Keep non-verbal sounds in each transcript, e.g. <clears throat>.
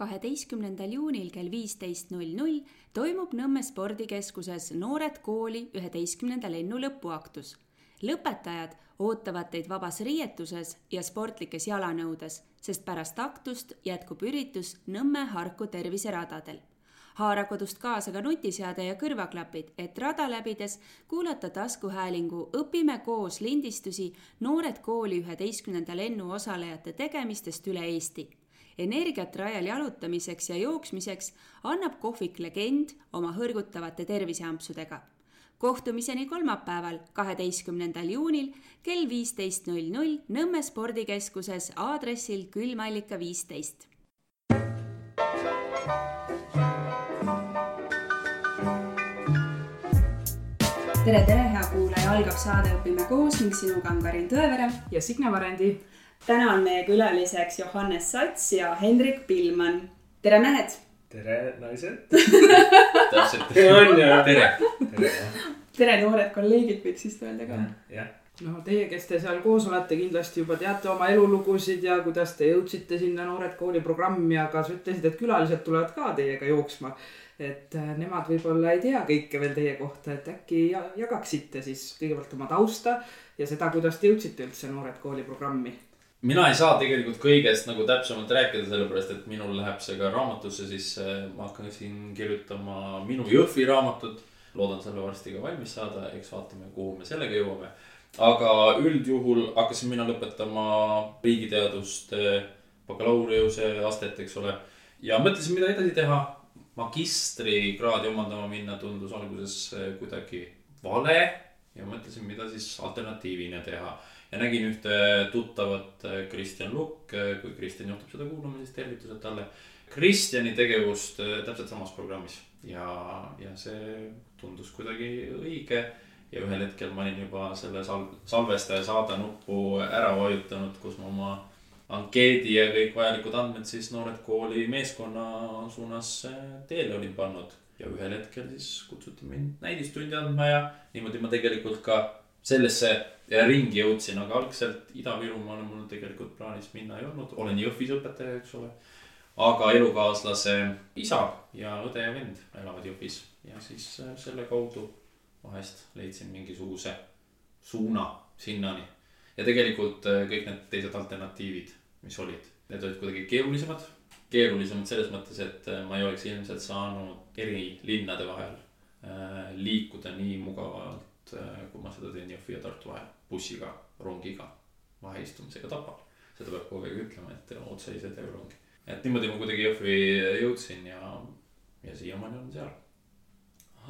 kaheteistkümnendal juunil kell viisteist null null toimub Nõmme spordikeskuses Noored kooli üheteistkümnenda lennu lõpuaktus. lõpetajad ootavad teid vabas riietuses ja sportlikes jalanõudes, sest pärast aktust jätkub üritus Nõmme Harku terviseradadel haara kodust kaasa ka nutiseade ja kõrvaklapid, et rada läbides kuulata taskuhäälingu Õpime koos lindistusi Noored kooli üheteistkümnenda lennu osalejate tegemistest üle Eesti. Energiat rajal jalutamiseks ja jooksmiseks annab kohvik Legend oma hõrgutavate terviseampsudega kohtumiseni kolmapäeval, kaheteistkümnendal juunil kell viisteist null null Nõmme spordikeskuses aadressil Külmallika viisteist tere, tere, hea kuulaja, algab saade Õpime koos ning sinuga on Karin Tõevere. ja Signe Varendi. Täna on meie külaliseks Johannes Sats ja Hendrik Pillmann. tere, mehed. tere, naised täpselt. on ju. tere. tere, tere, noored kolleegid, võiks vist öelda ka. jah no teie, kes te seal koos olete, kindlasti juba teate oma elulugusid ja kuidas te jõudsite sinna Noored Kooli programmi, aga sa ütlesid, et külalised tulevad ka teiega jooksma et äh, nemad võib-olla ei tea kõike veel teie kohta, et äkki jagaksite siis kõigepealt oma tausta ja seda, kuidas te jõudsite üldse Noored Kooli programmi? Mina ei saa tegelikult kõigest nagu täpsemalt rääkida, sellepärast et minul läheb see ka raamatusse, siis ma hakkasin kirjutama minu Jõhvi raamatut. loodan selle varsti ka valmis saada, eks vaatame, kuhu me sellega jõuame. aga üldjuhul hakkasin mina lõpetama riigiteaduste bakalaureuse astet, eks ole. ja mõtlesin, mida edasi teha magistrikraadi omandama minna tundus alguses kuidagi vale ja mõtlesin, mida siis alternatiivina teha. Ja nägin ühte tuttavat Kristjan Lukk, eh, kui Kristjan juhtub seda kuulama, siis tervitused talle. Kristjani tegevust täpselt samas programmis ja, ja see tundus kuidagi õige. ja ühel hetkel ma olin juba selle sal-, salvestaja saada nuppu ära vajutanud, kus ma oma ankeedi ja kõik vajalikud andmed siis Noored Kooli meeskonna suunas teele olin pannud. ja ühel hetkel siis kutsuti mind näidistundi andma ja niimoodi ma tegelikult ka sellesse ringi jõudsin, aga algselt Ida-Virumaale mul tegelikult plaanis minna ei olnud, olen Jõhvis õpetaja, eks ole. aga elukaaslase isa ja õde ja vend elavad Jõhvis ja siis äh, selle kaudu vahest leidsin mingisuguse suuna sinnani. ja tegelikult äh, kõik need teised alternatiivid mis olid, need olid kuidagi keerulisemad. keerulisemad selles mõttes, et äh, ma ei oleks ilmselt saanud eri linnade vahel liikuda nii mugavalt, äh, kui ma seda teen Jõhvi ja Tartu vahel, bussiga, rongiga, vaheistumisega Tapal. seda peab kogu aeg ütlema, et otse ei sõida ju rongi. et niimoodi ma kuidagi Jõhvi jõudsin ja, ja siiamaani olen seal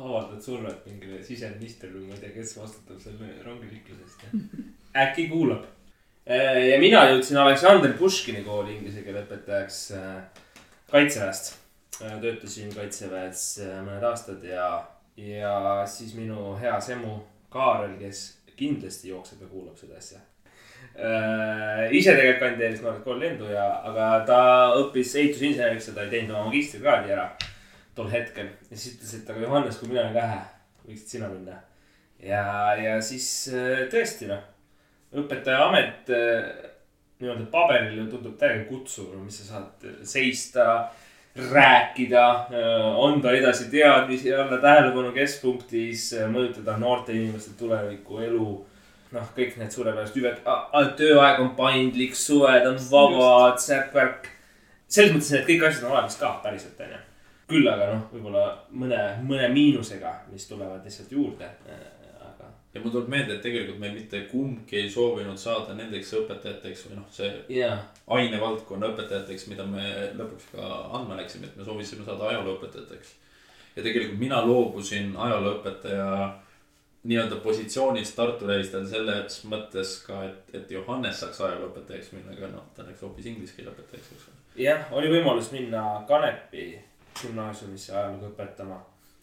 avaldad survet mingile siseministrile või ma ei tea, kes vastutab selle rongiliiklusest ja <laughs> äkki kuulab Äh, ja mina jõudsin Aleksandr Puškini kooli inglise keele õpetajaks äh, kaitseväest. Töötasin kaitseväes mõned aastad ja, ja siis minu hea semu Kaarel, kes kindlasti jookseb ja kuulab seda asja. ise tegelikult kandideeris Noored Kooli lendu ja, aga ta õppis ehitusinseneriks ja ta ei teinud oma magistrikraadi ära tol hetkel. ja siis ütles, et aga Johannes, kui mina ka hää, võiksid sina minna. ja, ja siis tõesti noh õpetaja amet eh, nii-öelda paberil tundub täiega kutsuv, mis sa saad seista, rääkida, anda edasi teadmisi, olla tähelepanu keskpunktis, mõjutada noorte inimeste tulevikku, elu. noh, kõik need suurepärased hüved, tööaeg on paindlik, suved on vabad, särk-värk. selles mõttes need kõik asjad on olemas ka päriselt, onju. küll aga noh, võib-olla mõne, mõne miinusega, mis tulevad lihtsalt juurde ja mul tuleb meelde, et tegelikult me mitte kumbki ei soovinud saada nendeks õpetajateks või noh, see yeah. ainevaldkonna õpetajateks, mida me lõpuks ka andma läksime, et me soovisime saada ajalooõpetajateks. ja tegelikult mina loobusin ajalooõpetaja nii-öelda positsioonist Tartu Reistel selles mõttes ka, et, et Johannes saaks ajalooõpetajaks minna, aga noh, ta läks hoopis inglise keele õpetajaks, eks ole. jah, oli võimalus minna Kanepi gümnaasiumisse ajalugu õpetama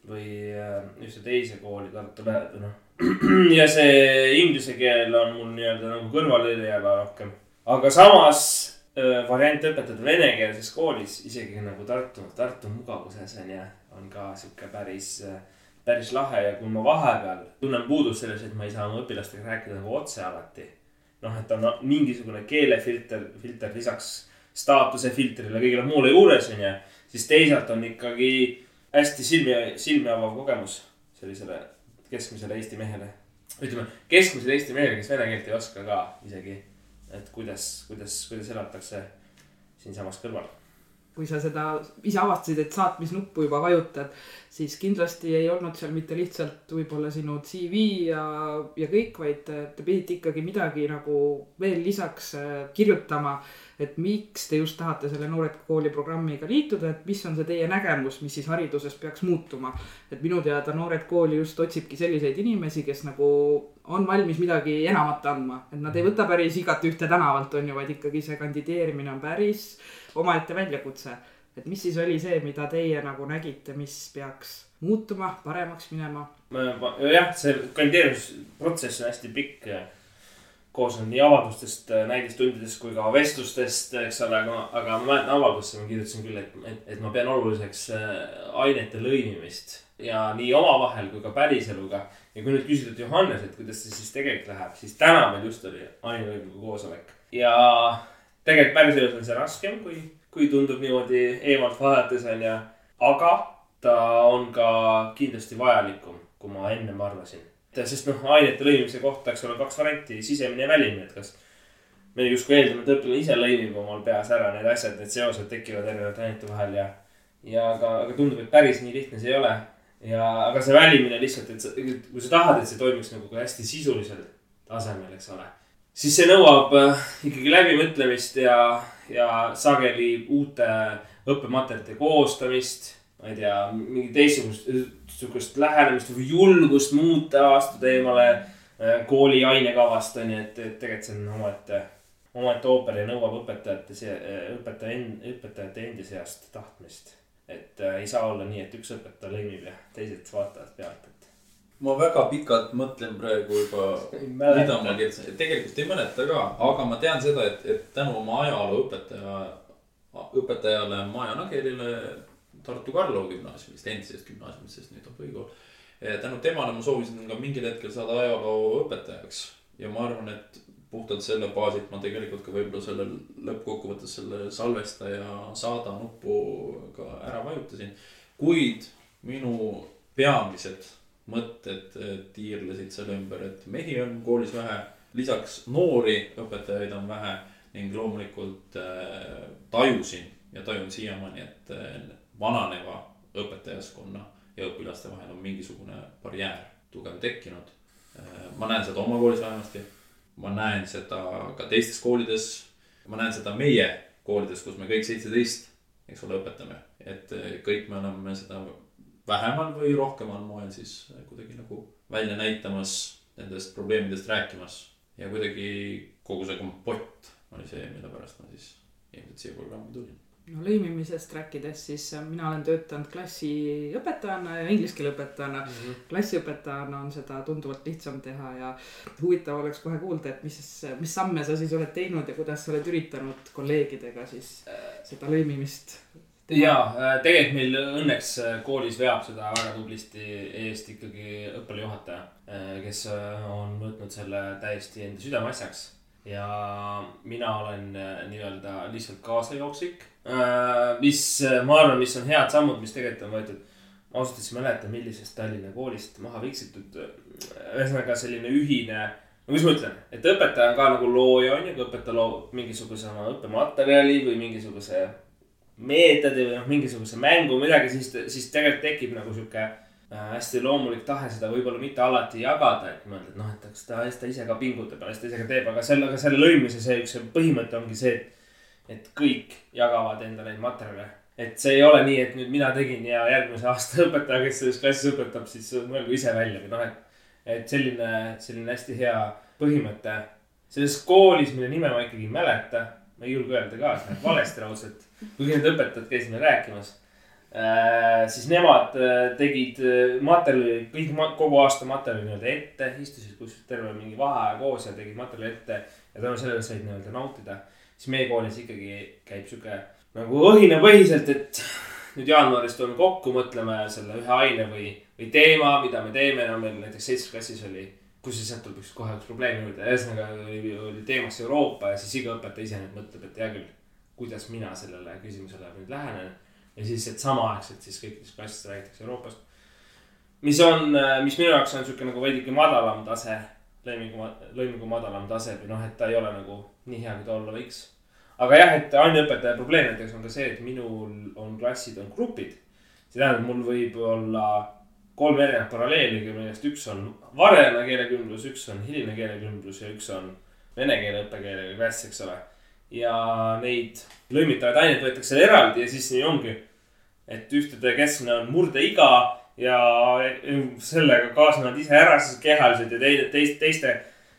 või äh, ühte teise kooli Tartu lähedal, noh <clears throat> ja see inglise keel on mul nii-öelda nagu kõrvalejääva rohkem. aga samas äh, variant õpetada venekeelses koolis, isegi nagu Tartu, Tartu mugavuses on ju, on ka sihuke päris, äh, päris lahe ja kui ma vahepeal tunnen puudust selles, et ma ei saa oma õpilastega rääkida nagu otse alati. noh, et on mingisugune keelefilter, filter lisaks staatuse filtrile, kõigele muule juures, onju. siis teisalt on ikkagi hästi silmi, silmi avav kogemus sellisele keskmisele Eesti mehele. ütleme, keskmisele Eesti mehele, kes vene keelt ei oska ka isegi. et kuidas, kuidas, kuidas elatakse siinsamas kõrval kui sa seda ise avastasid, et saatmisnuppu juba vajutad, siis kindlasti ei olnud seal mitte lihtsalt võib-olla sinu CV ja, ja kõik, vaid te pidite ikkagi midagi nagu veel lisaks äh, kirjutama. Et miks te just tahate selle Noored Kooli programmiga liituda, et mis on see teie nägemus, mis siis hariduses peaks muutuma. et minu teada Noored Kooli just otsibki selliseid inimesi, kes nagu on valmis midagi enamat andma, et nad ei võta päris igat ühte tänavalt, on ju, vaid ikkagi see kandideerimine on päris omaette väljakutse. et mis siis oli see, mida teie nagu nägite, mis peaks muutuma, paremaks minema? jah, see kandideerimisprotsess on hästi pikk. Koosneb nii avaldustest, näidistundidest kui ka vestlustest, eks ole, aga, aga ma mäletan avaldusse ma kirjutasin küll, et, et, et ma pean oluliseks äh, ainete lõimimist ja nii omavahel kui ka päriseluga. ja kui nüüd küsida Johannes, et kuidas see siis tegelikult läheb, siis täna meil just oli ainelõimiga koosolek ja tegelikult päriselus on see raskem, kui, kui tundub niimoodi eemalt vaadates onju. aga ta on ka kindlasti vajalikum, kui ma ennem arvasin. Sest noh, ainete lõimimise kohta, eks ole, kaks varianti, sisemine ja välimine, et kas me justkui eeldame, et õpilane ise lõimib omal peas ära need asjad, need seosed tekivad erinevate ainete vahel ja, ja aga, aga tundub, et päris nii lihtne see ei ole. ja, aga see välimine lihtsalt, et sa, kui sa tahad, et see toimiks nagu ka hästi sisulisel tasemel, eks ole siis see nõuab äh, ikkagi läbimõtlemist ja, ja sageli uute õppematerjalide koostamist. Ma ei tea, mingi teistsugust, sihukest lähenemist või julgust muuta, astuda eemale äh, kooli ainekavast on ju, et, et tegelikult see on omaette, omaette ooper ja nõuab õpetajate, õpetaja, õpetajate endi seast tahtmist. et äh, ei saa olla nii, et üks õpetaja lõimib ja teised vaatavad pealt, ma väga pikalt mõtlen praegu juba, mida ma kirjutasin, tegelikult ei mäleta ka, aga ma tean seda, et, et tänu oma ajalooõpetaja, õpetajale Maja Nagelile Tartu Karlova gümnaasiumist, endisest gümnaasiumist, sest nüüd on põhikool. tänu temale ma soovisin ka mingil hetkel saada ajalooõpetajaks ja ma arvan, et puhtalt selle baasilt ma tegelikult ka võib-olla selle lõppkokkuvõttes selle salvesta ja saada nuppu ka ära vajutasin. kuid minu peamised mõtted tiirlesid selle ümber, et mehi on koolis vähe, lisaks noori õpetajaid on vähe ning loomulikult äh, tajusin ja tajun siiamaani, et vananeva õpetajaskonna ja õpilaste vahel on mingisugune barjäär tugev tekkinud äh,. ma näen seda oma koolis vähemasti, ma näen seda ka teistes koolides, ma näen seda meie koolides, kus me kõik seitseteist, eks ole, õpetame, et äh, kõik me oleme seda vähemal või rohkemal moel siis kuidagi nagu välja näitamas, nendest probleemidest rääkimas. ja kuidagi kogu see kompott oli see, mille pärast ma siis ilmselt siia programmi tulin no lõimimisest rääkides, siis mina olen töötanud klassiõpetajana ja inglise keele õpetajana mm. -hmm. klassiõpetajana on seda tunduvalt lihtsam teha ja huvitav oleks kohe kuulda, et mis, mis samme sa siis oled teinud ja kuidas sa oled üritanud kolleegidega siis seda lõimimist ja äh, tegelikult meil õnneks äh, koolis veab seda väga tublisti eest ikkagi õppealajuhataja, äh, kes on võtnud selle täiesti enda südameasjaks. Ja mina olen nii-öelda lihtsalt kaasajooksik. mis ma arvan, mis on head sammud, mis tegelikult on võetud. ma ausalt öeldes ei mäleta, millisest Tallinna koolist maha viksitud. ühesõnaga selline ühine no kuidas ma ütlen, et õpetaja on ka nagu looja on ju, kui õpetaja loob mingisuguse oma õppematerjali või mingisuguse meetodi või noh, mingisuguse mängu, midagi, siis, siis tegelikult tekib nagu sihuke äh, hästi loomulik tahe seda võib-olla mitte alati jagada, et mõelda, et noh, et eks ta, ta ise ka pingutab ja las ta ise ka teeb, aga selle, aga selle lõimimise see üks põhimõte ongi see, et, et kõik jagavad endale neid materjale. et see ei ole nii, et nüüd mina tegin ja järgmise aasta <laughs> õpetaja, kes selles klassis õpetab, siis mõelgu ise välja või noh, et, et selline, selline hästi hea põhimõte. selles koolis, mille nime ma ikkagi ei mäleta, ma ei julge öelda ka, valesti raudselt kuigi need õpetajad käisid meil rääkimas äh,. Siis nemad äh, tegid äh, materjali, kõik, kogu aasta materjali nii-öelda ette, istusid kuskil terve mingi vaheaja koos ja tegid materjali ette. ja tänu sellele said nii-öelda nautida. siis meie koolis ikkagi käib sihuke nagu õhinapõhiselt, et nüüd jaanuaris tuleme kokku, mõtleme selle ühe aine või, või teema, mida me teeme, no meil näiteks seitsmes klassis oli kusjuures sealt tuleb üks kohe üks probleem juurde, ühesõnaga oli, oli teemaks Euroopa ja siis iga õpetaja ise nüüd mõtleb, et hea küll kuidas mina sellele küsimusele nüüd lähenen. Ja siis, et samaaegselt siis kõikides klassides räägitakse Euroopast. mis on, mis minu jaoks on sihuke nagu veidike madalam tase, lõimingu, lõimingu madalam tase või noh, et ta ei ole nagu nii hea, kui ta olla võiks. aga jah, et aineõpetaja probleem näiteks on ka see, et minul on klassid, on grupid. see tähendab, mul võib olla kolm erinevat paralleeli, millest üks on varajane keelekümblus, üks on hiline keelekümblus ja üks on vene keele õppekeelega klass, eks ole. Ja neid lõimitavaid aineid võetakse eraldi ja siis nii ongi. et ühtede keskne on murdeiga ja sellega kaasnevad iseärased kehalised ja teiste, teiste, teiste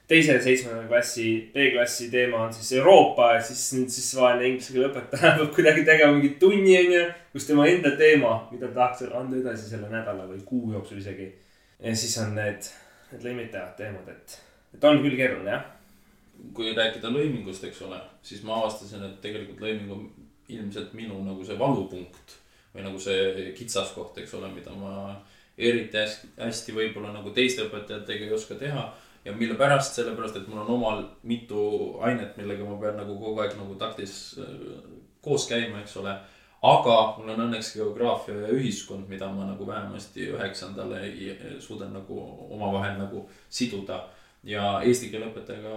teise seitsmenda klassi, B-klassi teema on siis Euroopa ja siis, siis vaene inglise keele õpetaja peab kuidagi tegema mingi tunni, onju. kus tema enda teema, mida tahaks anda edasi selle nädala või kuu jooksul isegi. ja siis on need, need lõimitavad teemad, et, et on küll keeruline, jah. Kui rääkida lõimingust, eks ole, siis ma avastasin, et tegelikult lõiming on ilmselt minu nagu see valupunkt või nagu see kitsaskoht, eks ole, mida ma eriti hästi, hästi võib-olla nagu teiste õpetajatega ei oska teha ja mille pärast, sellepärast et mul on omal mitu ainet, millega ma pean nagu kogu aeg nagu taktis äh, koos käima, eks ole. aga mul on õnneks geograafia ja ühiskond, mida ma nagu vähemasti üheksandale suudan nagu omavahel nagu siduda. Ja eesti keele õpetajaga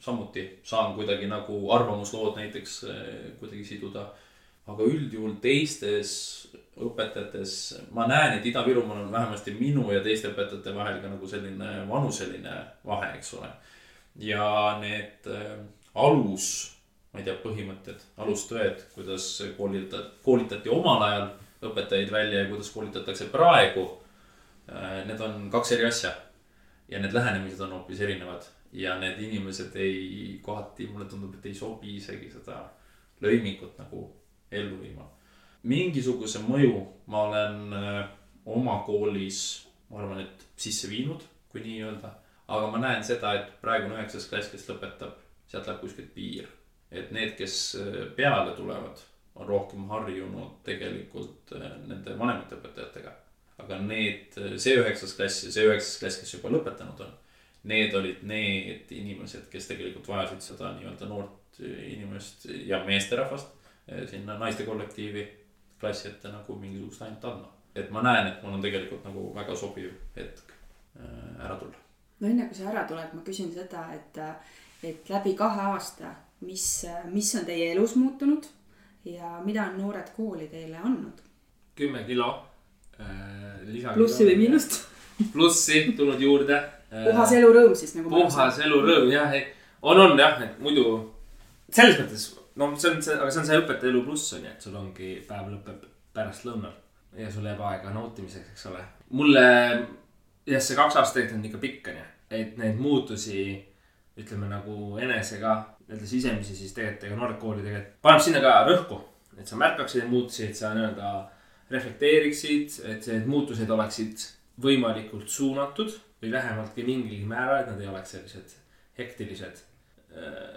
samuti saan kuidagi nagu arvamuslood näiteks äh, kuidagi siduda. aga üldjuhul teistes õpetajates, ma näen, et Ida-Virumaal on vähemasti minu ja teiste õpetajate vahel ka nagu selline vanuseline vahe, eks ole. ja need äh, alus, ma ei tea, põhimõtted, alustõed, kuidas koolitati, koolitati omal ajal õpetajaid välja ja kuidas koolitatakse praegu äh,. Need on kaks eri asja ja need lähenemised on hoopis erinevad ja need inimesed ei, kohati mulle tundub, et ei sobi isegi seda lõimingut nagu ellu viima mingisuguse mõju ma olen äh, oma koolis, ma arvan, et sisse viinud, kui nii öelda. aga ma näen seda, et praegune üheksas klass, kes lõpetab, sealt läheb kuskilt piir. et need, kes äh, peale tulevad, on rohkem harjunud tegelikult äh, nende vanemate õpetajatega. Aga need, see üheksas klass ja see üheksas klass, kes juba lõpetanud on. Need olid need inimesed, kes tegelikult vajasid seda nii-öelda noort inimest ja meesterahvast sinna naiste kollektiivi klassi ette nagu mingisugust ainet andma. et ma näen, et mul on tegelikult nagu väga sobiv hetk äh, ära tulla. no enne kui sa ära tuled, ma küsin seda, et, et läbi kahe aasta, mis, mis on teie elus muutunud ja mida on Noored Kooli teile andnud? kümme kilo. Plussi või miinust? <laughs> plussi tulnud juurde äh,. puhas elurõõm siis nagu. puhas elurõõm jah, on, on jah, et muidu selles mõttes no see on see, aga see on see õpetaja elu pluss on ju, et sul ongi päev lõpeb pärastlõunal ja sul jääb aega nautimiseks, eks ole. mulle, jah, see kaks aastat on ikka pikk on ju, et neid muutusi ütleme nagu enesega, nii-öelda sisemisi, siis tegelikult ega Noored Kooli tegelikult paneb sinna ka rõhku. et sa märkaksid neid muutusi, et sa nii-öelda reflekteeriksid, et need muutused oleksid võimalikult suunatud või vähemaltki mingilgi määral, et nad ei oleks sellised hektilised.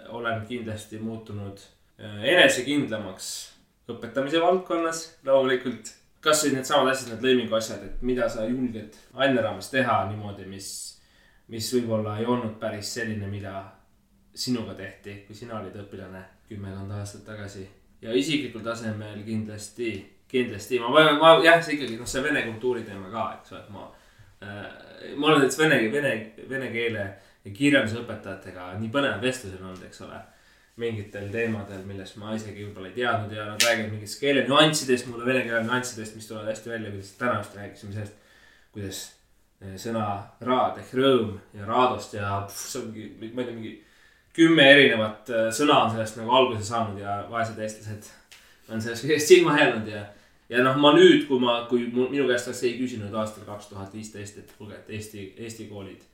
olen kindlasti muutunud enesekindlamaks õpetamise valdkonnas loomulikult. kasvõi needsamad asjad, need lõimingu asjad, et mida sa julged aineraames teha niimoodi, mis, mis võib-olla ei olnud päris selline, mida sinuga tehti, kui sina olid õpilane kümmekond aastat tagasi. ja isiklikul tasemel kindlasti, kindlasti ma, ma, ma jah, see ikkagi noh, see vene kultuuri teema ka, eks ole, et ma äh,. ma olen näiteks vene, vene, vene keele ja kirjanduse õpetajatega nii põnevad vestlused olnud, eks ole mingitel teemadel, millest ma isegi võib-olla ei teadnud ja nad räägivad mingitest keele nüanssidest, mulle vene keele nüanssidest, mis tulevad hästi välja, kuidas täna just rääkisime sellest, kuidas eh, sõna raad ehk rõõm ja raadost ja pff, see on mingi, ma ei tea, mingi kümme erinevat eh, sõna on sellest nagu alguse saanud ja vaesed eestlased on sellest kõigest silma jäänud ja ja noh, ma nüüd, kui ma, kui minu käest oleks keegi küsinud aastal kaks tuhat viisteist, et kuulge, et Eesti, Eesti koolid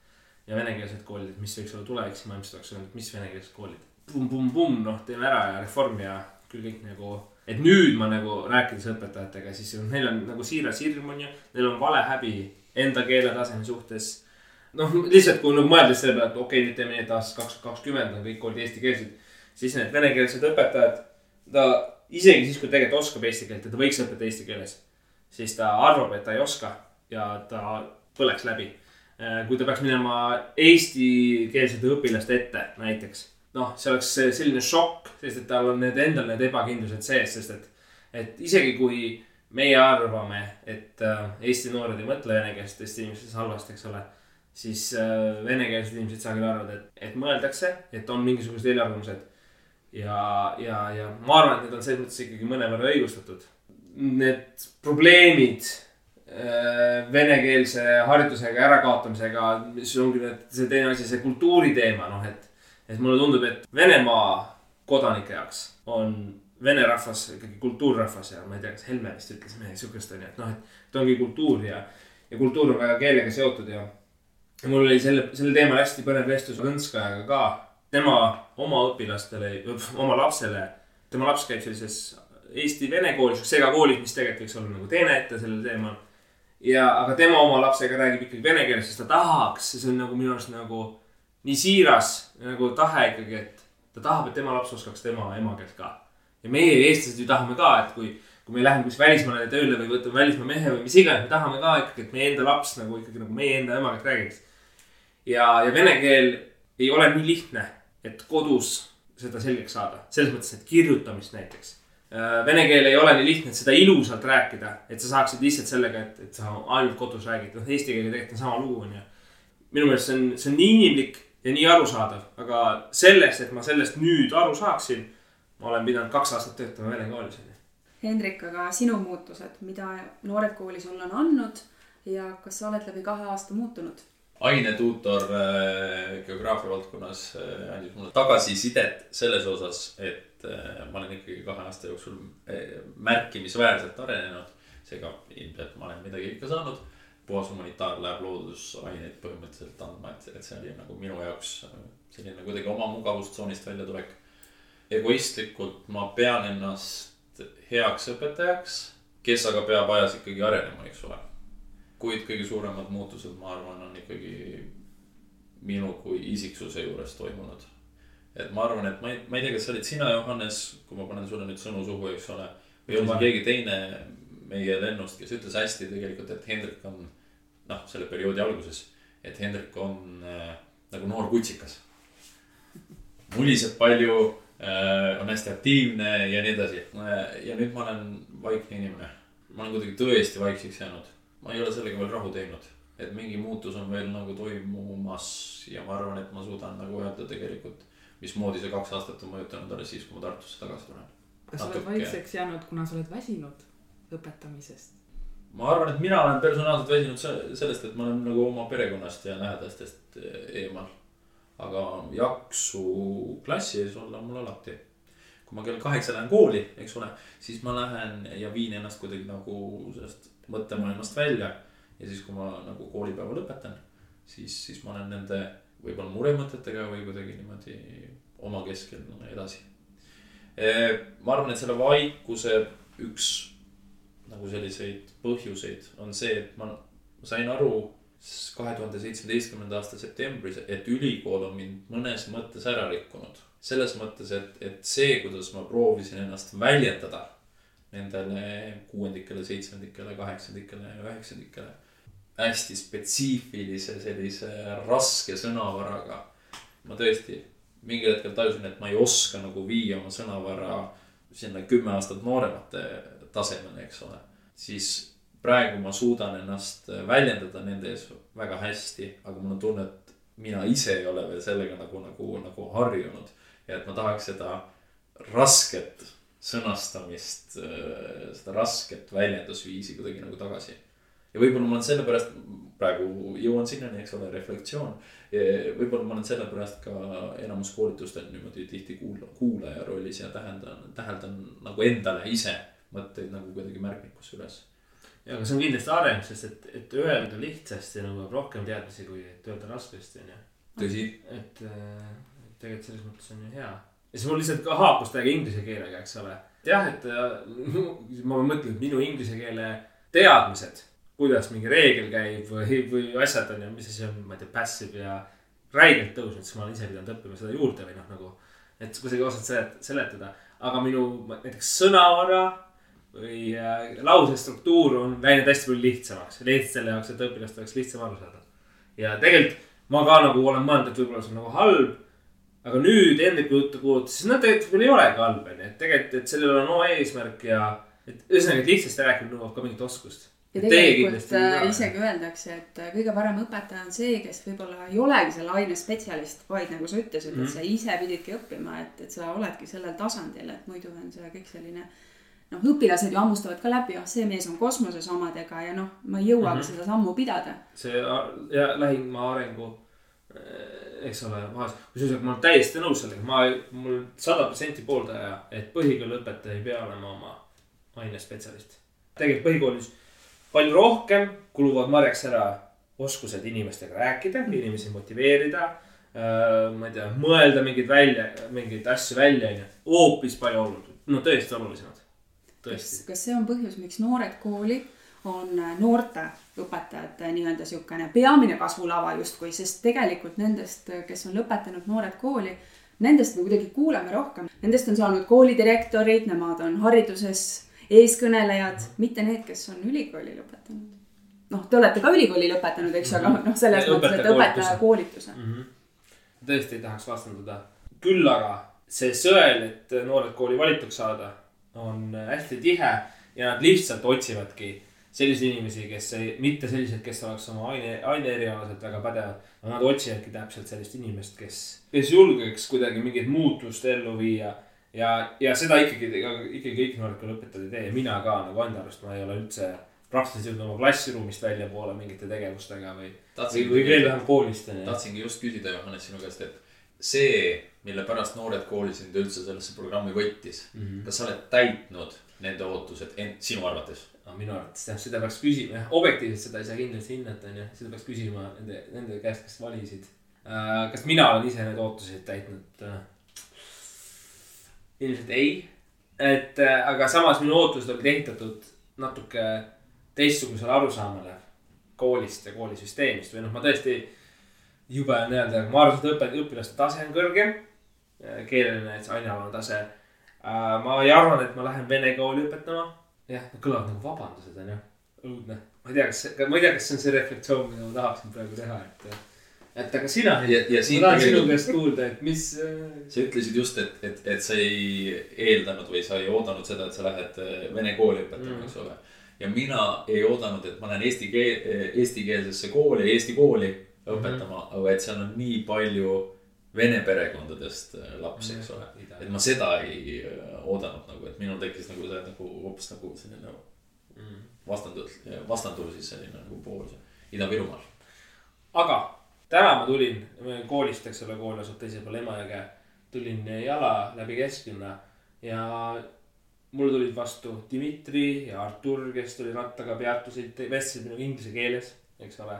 ja venekeelsed koolid, et mis võiks olla tulevik, siis ma ilmselt oleks öelnud, mis venekeelsed koolid pumm-pumm-pumm, noh, teeme ära ja reform ja küll kõik nagu. et nüüd ma nagu rääkides õpetajatega, siis neil on nagu siiras hirm on ju, neil on vale häbi enda keeletaseme suhtes. noh, lihtsalt kui nagu mõeldes selle peale, et okei okay,, nüüd teeme nii, et aastast kaks tuhat kakskümmend on kõik koolid eestikeelsed. siis need venekeelsed õpetajad, ta isegi siis, kui tegelikult oskab eesti keelt ja ta võiks õpetada eesti keeles, siis ta arvab, et ta ei oska ja ta põleks läbi. kui ta peaks minema eestikeelsete õpilaste ette näiteks noh, see oleks selline šokk, sest et tal on need endal need ebakindlused sees, sest et, et isegi kui meie arvame, et äh, Eesti noored ei mõtle venekeelsetest inimestest halvasti, eks ole. siis äh, venekeelsed inimesed sageli arvavad, et, et mõeldakse, et on mingisugused eelarvamused. ja, ja, ja ma arvan, et need on selles mõttes ikkagi mõnevõrra õigustatud. Need probleemid äh, venekeelse haridusega ärakaotamisega, mis ongi need, see teine asi, see kultuuriteema, noh et. et mulle tundub, et Venemaa kodanike jaoks on vene rahvas ikkagi kultuurrahvas ja ma ei tea, kas Helme vist ütles midagi siukest onju, et noh, et. et ongi kultuur ja, ja kultuur on väga keelega seotud ja. ja mul oli selle, sellel teemal hästi põnev vestlus Kõnskajaga ka. Tema oma õpilastele, oma lapsele, tema laps käib sellises Eesti-vene koolis, segakoolis, mis tegelikult võiks olla nagu teene ette sellel teemal ja, aga tema oma lapsega räägib ikkagi vene keeles, sest ta tahaks, see on nagu minu arust nagu nii siiras nagu tahe ikkagi, et ta tahab, et tema laps oskaks tema emakeelt ka. ja meie, eestlased ju tahame ka, et kui, kui me läheme kuskile välismaale tööle või võtame välismaa mehe või mis iganes, me tahame ka ikkagi, et meie enda laps nagu ikkagi nagu meie enda emakeelt räägiks. ja, ja vene keel ei ole nii lihtne, et kodus seda selgeks saada, selles mõttes, et kirjutamist näiteks vene keel ei ole nii lihtne, et seda ilusalt rääkida, et sa saaksid lihtsalt sellega, et, et sa ainult kodus räägid, noh eesti keelega tegelikult on sama lugu, onju. minu meelest see on, see on nii inimlik ja nii arusaadav, aga sellest, et ma sellest nüüd aru saaksin, ma olen pidanud kaks aastat töötama vene koolis, onju. Hendrik, aga sinu muutused, mida Noored Kooli sulle on andnud ja kas sa oled läbi kahe aasta muutunud? Ainetuutor äh, geograafia valdkonnas äh, andis mulle tagasisidet selles osas, et äh, ma olen ikkagi kahe aasta jooksul märkimisväärselt arenenud. seega ilmselt ma olen midagi ikka saanud. puhas humanitaar läheb loodusaineid põhimõtteliselt andma, et, et see oli nagu minu jaoks selline kuidagi oma mugavustsoonist väljatulek. egoistlikult ma pean ennast heaks õpetajaks, kes aga peab ajas ikkagi arenema, eks ole kuid kõige suuremad muutused, ma arvan, on ikkagi minu kui isiksuse juures toimunud. et ma arvan, et ma ei, ma ei tea, kas see olid sina, Johannes, kui ma panen sulle nüüd sõnu suhu, eks ole. või oli see keegi teine meie lennust, kes ütles hästi tegelikult, et Hendrik on noh, selle perioodi alguses, et Hendrik on äh, nagu noor kutsikas. muliseb palju äh,, on hästi aktiivne ja nii edasi äh,. ja nüüd ma olen vaikne inimene. ma olen kuidagi tõesti vaikseks jäänud ma ei ole sellega veel rahu teinud, et mingi muutus on veel nagu toimumas ja ma arvan, et ma suudan nagu öelda tegelikult, mismoodi see kaks aastat on mõjutanud alles siis, kui ma Tartusse tagasi tulen. kas sa oled vaikseks jäänud, kuna sa oled väsinud õpetamisest? ma arvan, et mina olen personaalselt väsinud se- sellest, et ma olen nagu oma perekonnast ja lähedastest eh, eemal. aga jaksu klassi ees olla mul alati. Kui ma kell kaheksa lähen kooli, eks ole, siis ma lähen ja viin ennast kuidagi nagu sellest mõttemaailmast välja. ja siis, kui ma nagu koolipäeva lõpetan, siis, siis ma olen nende võib-olla muremõtetega või kuidagi niimoodi oma keskel edasi. ma arvan, et selle vaikuse üks nagu selliseid põhjuseid on see, et ma sain aru kahe tuhande seitsmeteistkümnenda aasta septembris, et ülikool on mind mõnes mõttes ära rikkunud. Selles mõttes, et, et see, kuidas ma proovisin ennast väljendada nendele kuuendikele, seitsmendikele, kaheksandikele üheksandikele. hästi spetsiifilise sellise raske sõnavaraga. ma tõesti mingil hetkel tajusin, et ma ei oska nagu viia oma sõnavara sinna kümme aastat nooremate tasemele, eks ole. siis praegu ma suudan ennast väljendada nende ees väga hästi, aga mul on tunne, et mina ise ei ole veel sellega nagu, nagu, nagu harjunud. Ja et ma tahaks seda rasket sõnastamist, seda rasket väljendusviisi kuidagi nagu tagasi. ja võib-olla ma olen sellepärast, praegu jõuan sinnani, eks ole, reflektsioon. võib-olla ma olen sellepärast ka enamus koolitustel niimoodi tihti kuula-, kuulaja rollis ja tähendan, täheldan nagu endale ise mõtteid nagu kuidagi märkmikusse üles ja, aga see on kindlasti areng, sest et, et öelda lihtsasti nõuab rohkem teadmisi kui et öelda raskesti, onju. tõsi, et äh, tegelikult selles mõttes on ju hea. ja siis mul lihtsalt ka haakus täiega inglise keelega, eks ole. jah, et äh, ma mõtlen, et minu inglise keele teadmised, kuidas mingi reegel käib või, või asjad on ju, mis asi on, ma ei tea, passive ja räigelt tõusnud, siis ma olen ise pidanud õppima seda juurde või noh, nagu. et kuidagi osad selet-, seletada, aga minu näiteks sõnavara või äh, lause struktuur on läinud hästi palju lihtsamaks, lihtsalt selle jaoks, et õpilastel oleks lihtsam aru saada. ja tegelikult ma ka nagu olen mõelnud, et võib-olla see on nagu halb. Aga nüüd Hendriku juttu kuulates, siis noh, tegelikult võib-olla ei olegi halb, onju. et tegelikult, et sellel on oma eesmärk ja, et ühesõnaga, et lihtsasti rääkimine nõuab ka mingit oskust. ja tegelikult äh, isegi öeldakse, et äh, kõige parem õpetaja on see, kes võib-olla ei olegi selle aine spetsialist, vaid nagu sa ütlesid mm, -hmm. et sa ise pididki õppima, et, et sa oledki sellel tasandil, et muidu on see kõik selline noh, õpilased ju hammustavad ka läbi, ah see mees on kosmoses omadega ja noh, ma ei jõuagi mm -hmm. seda sammu pidada. see ja lähima arengu eks ole, vahest, kusjuures ma olen täiesti nõus sellega, ma, mul sada protsenti pooldaja, et põhikooliõpetaja ei pea olema oma ainespetsialist. tegelikult põhikoolis palju rohkem kuluvad marjaks ära oskused inimestega rääkida inimesi motiveerida äh,. ma ei tea, mõelda mingeid välja, mingeid asju välja, onju. hoopis palju olulisem, no tõesti olulisemad kas, kas see on põhjus, miks noored kooli on äh, noorte õpetajate nii-öelda niisugune peamine kasvulava justkui, sest tegelikult nendest, kes on lõpetanud noored kooli, nendest me kuidagi kuuleme rohkem. Nendest on saanud koolidirektorid, nemad on hariduses eeskõnelejad, mitte need, kes on ülikooli lõpetanud. noh, te olete ka ülikooli lõpetanud, eks ju, aga noh, selles mõttes, et õpetaja koolituse mm. -hmm. tõesti ei tahaks vastandada. küll aga see sõel, et noored kooli valituks saada on hästi tihe ja nad lihtsalt otsivadki selliseid inimesi, kes ei, mitte sellised, kes oleks oma aine, aineerialaselt väga pädevad. Nad otsivadki täpselt sellist inimest, kes, kes julgeks kuidagi mingit muutust ellu viia. ja, ja seda ikkagi, ikkagi kõik noored õpetajad ei tee ja mina ka nagu enda arust ma ei ole üldse praktiliselt jõudnud oma klassiruumist väljapoole mingite tegevustega või, või, või veel vähem koolist. tahtsingi just küsida, Johannes, sinu käest, et see, mille pärast noored kooli sind üldse sellesse programmi võttis mm. -hmm. kas sa oled täitnud nende ootused ent, sinu arvates? No minu arvates jah, seda peaks küsima, jah, objektiivselt seda ei saa kindlasti hinnata, onju. seda peaks küsima nende, nende käest, kes valisid uh,. kas mina olen ise need ootused täitnud uh,? ilmselt ei. et uh, aga samas minu ootused olid ehitatud natuke teistsugusele arusaamale koolist ja koolisüsteemist või noh, ma tõesti jube nii-öelda, ma arvan, et õpe, õpilaste tase on kõrgem. keeleline, ainealane tase. Äh, ma ei arvan, et ma lähen vene kooli õpetama. Jah, need kõlavad nagu vabandused, onju. õudne. ma ei tea, kas, ma ei tea, kas see on see refleksioon, mida ma tahaksin praegu teha, et. et aga sina, ma tahan sinu käest kuulda, et mis. Äh, sa ütlesid just, et, et, et sa ei eeldanud või sa ei oodanud seda, et sa lähed äh, vene kooli õpetama mm., eks ole ja mina ei oodanud, et ma lähen eesti keel, eestikeelsesse kooli, eesti kooli õpetama mm, -hmm. aga et seal on nii palju vene perekondadest äh, lapsi, eks ole. et ma seda ei äh, oodanud nagu, et minul tekkis nagu see nagu hoopis nagu selline mm. vastandu, vastanduv siis selline nagu pool Ida-Virumaal. aga täna ma tulin koolist, eks ole, kool asub teisel pool Emajõge. tulin jala läbi kesklinna ja mul tulid vastu Dmitri ja Artur, kes tuli rattaga, peatusid, vestlesid minuga inglise keeles, eks ole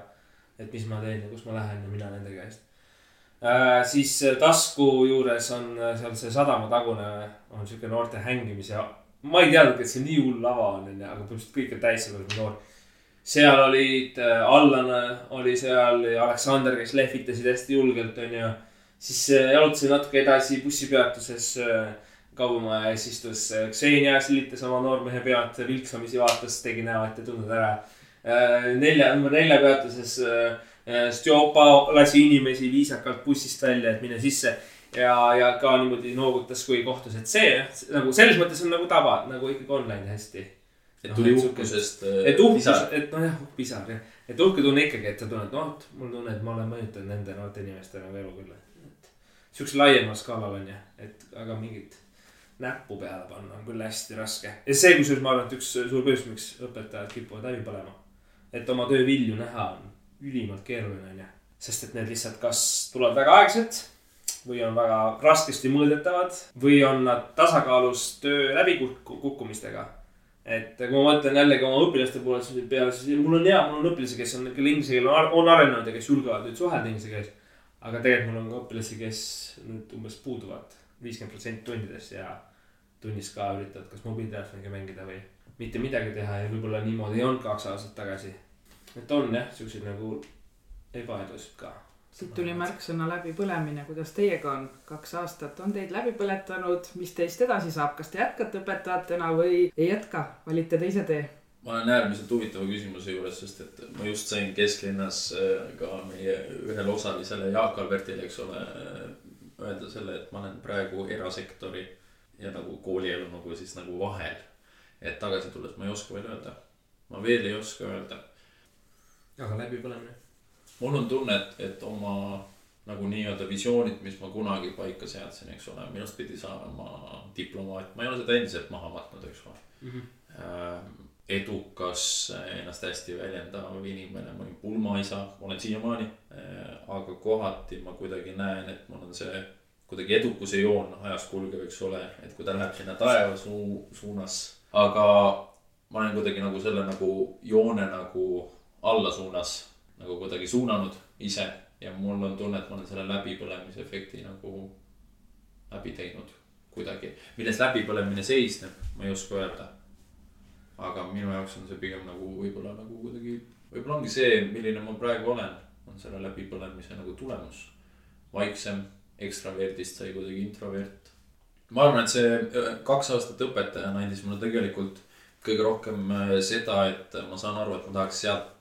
et mis ma teen ja kus ma lähen ja mina nende käest äh,. siis äh, tasku juures on äh, seal see sadamatagune on sihuke noorte hängimise. ma ei teadnudki, et see nii hull lava on, onju, aga põhimõtteliselt kõik on täis selle noor. seal olid äh,, Allan oli seal ja Aleksander, kes lehvitasid hästi julgelt, onju. siis äh, jalutasin natuke edasi bussipeatuses äh, kaubamaja ees istus Ksenia, silitas oma noormehe pead, vilksamisi vaatas, tegi näo, et ei tundnud ära nelja, number nelja peatuses Stjopa lasi inimesi viisakalt bussist välja, et mine sisse. ja, ja ka niimoodi noogutas, kui kohtus, et see nagu selles mõttes on nagu tava, nagu ikkagi on läinud hästi. et tuli no, uhkusest et uhkus, et nojah, pisar jah. et uhke tunne ikkagi, et sa tunned, noh, mul tunne, et ma olen mõjutanud nende noorte inimeste nagu elu küll. et sihukesel laiemal skaalal on ju, et aga mingit näppu peale panna on küll hästi raske. ja see, kusjuures ma arvan, et üks suur põhjus, miks õpetajad kipuvad läbi põlema et oma töö vilju näha on ülimalt keeruline, onju. sest et need lihtsalt kas tulevad väga aeglaselt või on väga raskesti mõõdetavad või on nad tasakaalus töö läbikukkumistega. et kui ma mõtlen jällegi oma õpilaste poole peale, siis mul on hea, mul on õpilasi, kes on, kelle inglise keel on, on arenenud ja kes julgevad nüüd suhelda inglise keeles. aga tegelikult mul on ka õpilasi, kes nüüd umbes puuduvad viiskümmend protsenti tundidest ja tunnis ka üritavad kas mobiiltelefoniga mängida või mitte midagi teha ja võib-olla niimoodi ei olnud kaks aastat tagasi. Et on jah, siukseid nagu ebaedusid ka. siit tuli märksõna läbipõlemine, kuidas teiega on? kaks aastat on teid läbi põletanud, mis teist edasi saab, kas te jätkate õpetajatena või ei jätka, valite teise tee? ma olen äärmiselt huvitava küsimuse juures, sest et ma just sain kesklinnas äh, ka meie ühele osalisele Jaak Albertile, eks ole, öelda selle, et ma olen praegu erasektori ja nagu koolielu nagu siis nagu vahel. et tagasi tulles ma ei oska veel öelda. ma veel ei oska öelda. Aga läbipõlemine. mul on tunne, et, et oma nagu nii-öelda visioonid, mis ma kunagi paika seadsin, eks ole, minust pidi saama diplomaat, ma ei ole seda endiselt maha matnud, eks ole Mhm. äh, edukas, ennast hästi väljendav inimene, ma olin pulmaisa, olen siiamaani äh,. aga kohati ma kuidagi näen, et mul on see kuidagi edukuse joon ajas kulgev, eks ole, et kui ta läheb sinna taeva suu-, suunas. aga ma olen kuidagi nagu selle nagu joone nagu alla suunas nagu kuidagi suunanud ise ja mul on tunne, et ma olen selle läbipõlemise efekti nagu läbi teinud kuidagi. milles läbipõlemine seisneb, ma ei oska öelda. aga minu jaoks on see pigem nagu võib-olla nagu kuidagi, võib-olla ongi see, milline ma praegu olen, on selle läbipõlemise nagu tulemus. vaiksem, ekstraverdist sai kuidagi introvert. ma arvan, et see äh, kaks aastat õpetajana andis mulle tegelikult kõige rohkem äh, seda, et ma saan aru, et ma tahaks sealt,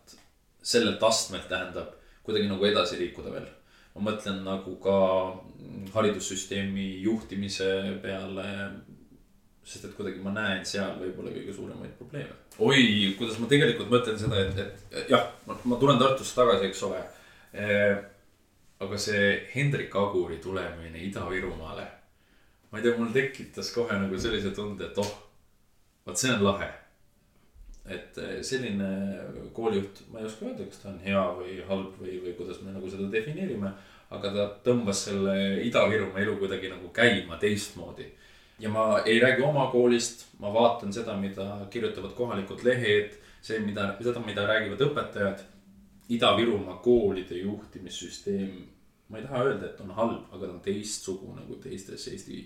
sellelt astmelt tähendab kuidagi nagu edasi liikuda veel. ma mõtlen nagu ka mm, haridussüsteemi juhtimise peale. sest et kuidagi ma näen seal võib-olla kõige suuremaid probleeme. oi, kuidas ma tegelikult mõtlen seda, et, et jah, ma tulen Tartusse tagasi, eks ole. aga see Hendrik Aguri tulemine Ida-Virumaale, ma ei tea, mul tekitas kohe nagu sellise tunde, et oh, vot see on lahe et eh, selline koolijuht, ma ei oska öelda, kas ta on hea või halb või, või kuidas me nagu seda defineerime. aga ta tõmbas selle Ida-Virumaa elu kuidagi nagu käima teistmoodi. ja ma ei räägi oma koolist, ma vaatan seda, mida kirjutavad kohalikud lehed, see, mida, seda, mida räägivad õpetajad. Ida-Virumaa koolide juhtimissüsteem, ma ei taha öelda, et on halb, aga ta on teistsugune kui teistes Eesti,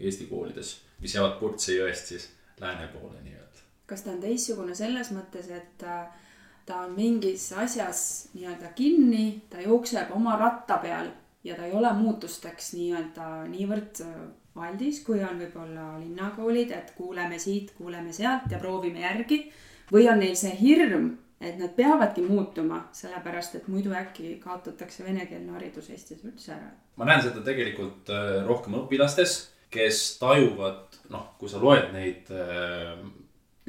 Eesti koolides, mis jäävad Purtse jõest siis lääne poole nii-öelda kas ta on teistsugune selles mõttes, et äh, ta on mingis asjas nii-öelda kinni, ta jookseb oma ratta peal ja ta ei ole muutusteks nii-öelda niivõrd äh, aldis, kui on võib-olla linnakoolid, et kuuleme siit, kuuleme sealt ja proovime järgi. või on neil see hirm, et nad peavadki muutuma, sellepärast et muidu äkki kaotatakse venekeelne haridus Eestis üldse ära. ma näen seda tegelikult äh, rohkem õpilastes, kes tajuvad, noh, kui sa loed neid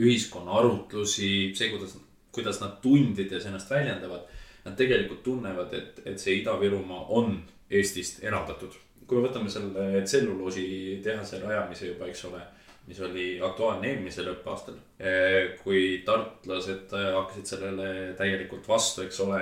ühiskonna arutlusi, see, kuidas, kuidas nad tundides ennast väljendavad. Nad tegelikult tunnevad, et, et see Ida-Virumaa on Eestist eraldatud. kui me võtame selle tselluloositehase rajamise juba, eks ole, mis oli aktuaalne eelmisel õppeaastal. kui tartlased äh, hakkasid sellele täielikult vastu, eks ole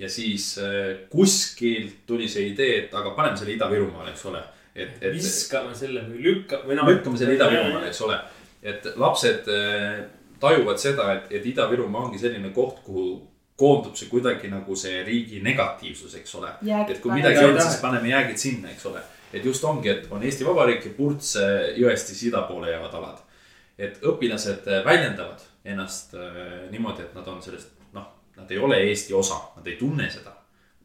ja siis äh, kuskilt tuli see idee, et aga paneme selle Ida-Virumaale, eks ole. et, et viskame selle või lükka- või noh. lükkame selle Ida-Virumaale, eks ole. Et lapsed äh, tajuvad seda, et, et Ida-Virumaa ongi selline koht, kuhu koondub see kuidagi nagu see riigi negatiivsus, eks ole. Et kui midagi on, siis paneme jäägid sinna, eks ole. et just ongi, et on Eesti Vabariik ja Purtse jõest siis ida poole jäävad alad. et õpilased äh, väljendavad ennast äh, niimoodi, et nad on sellest, noh, nad ei ole Eesti osa, nad ei tunne seda.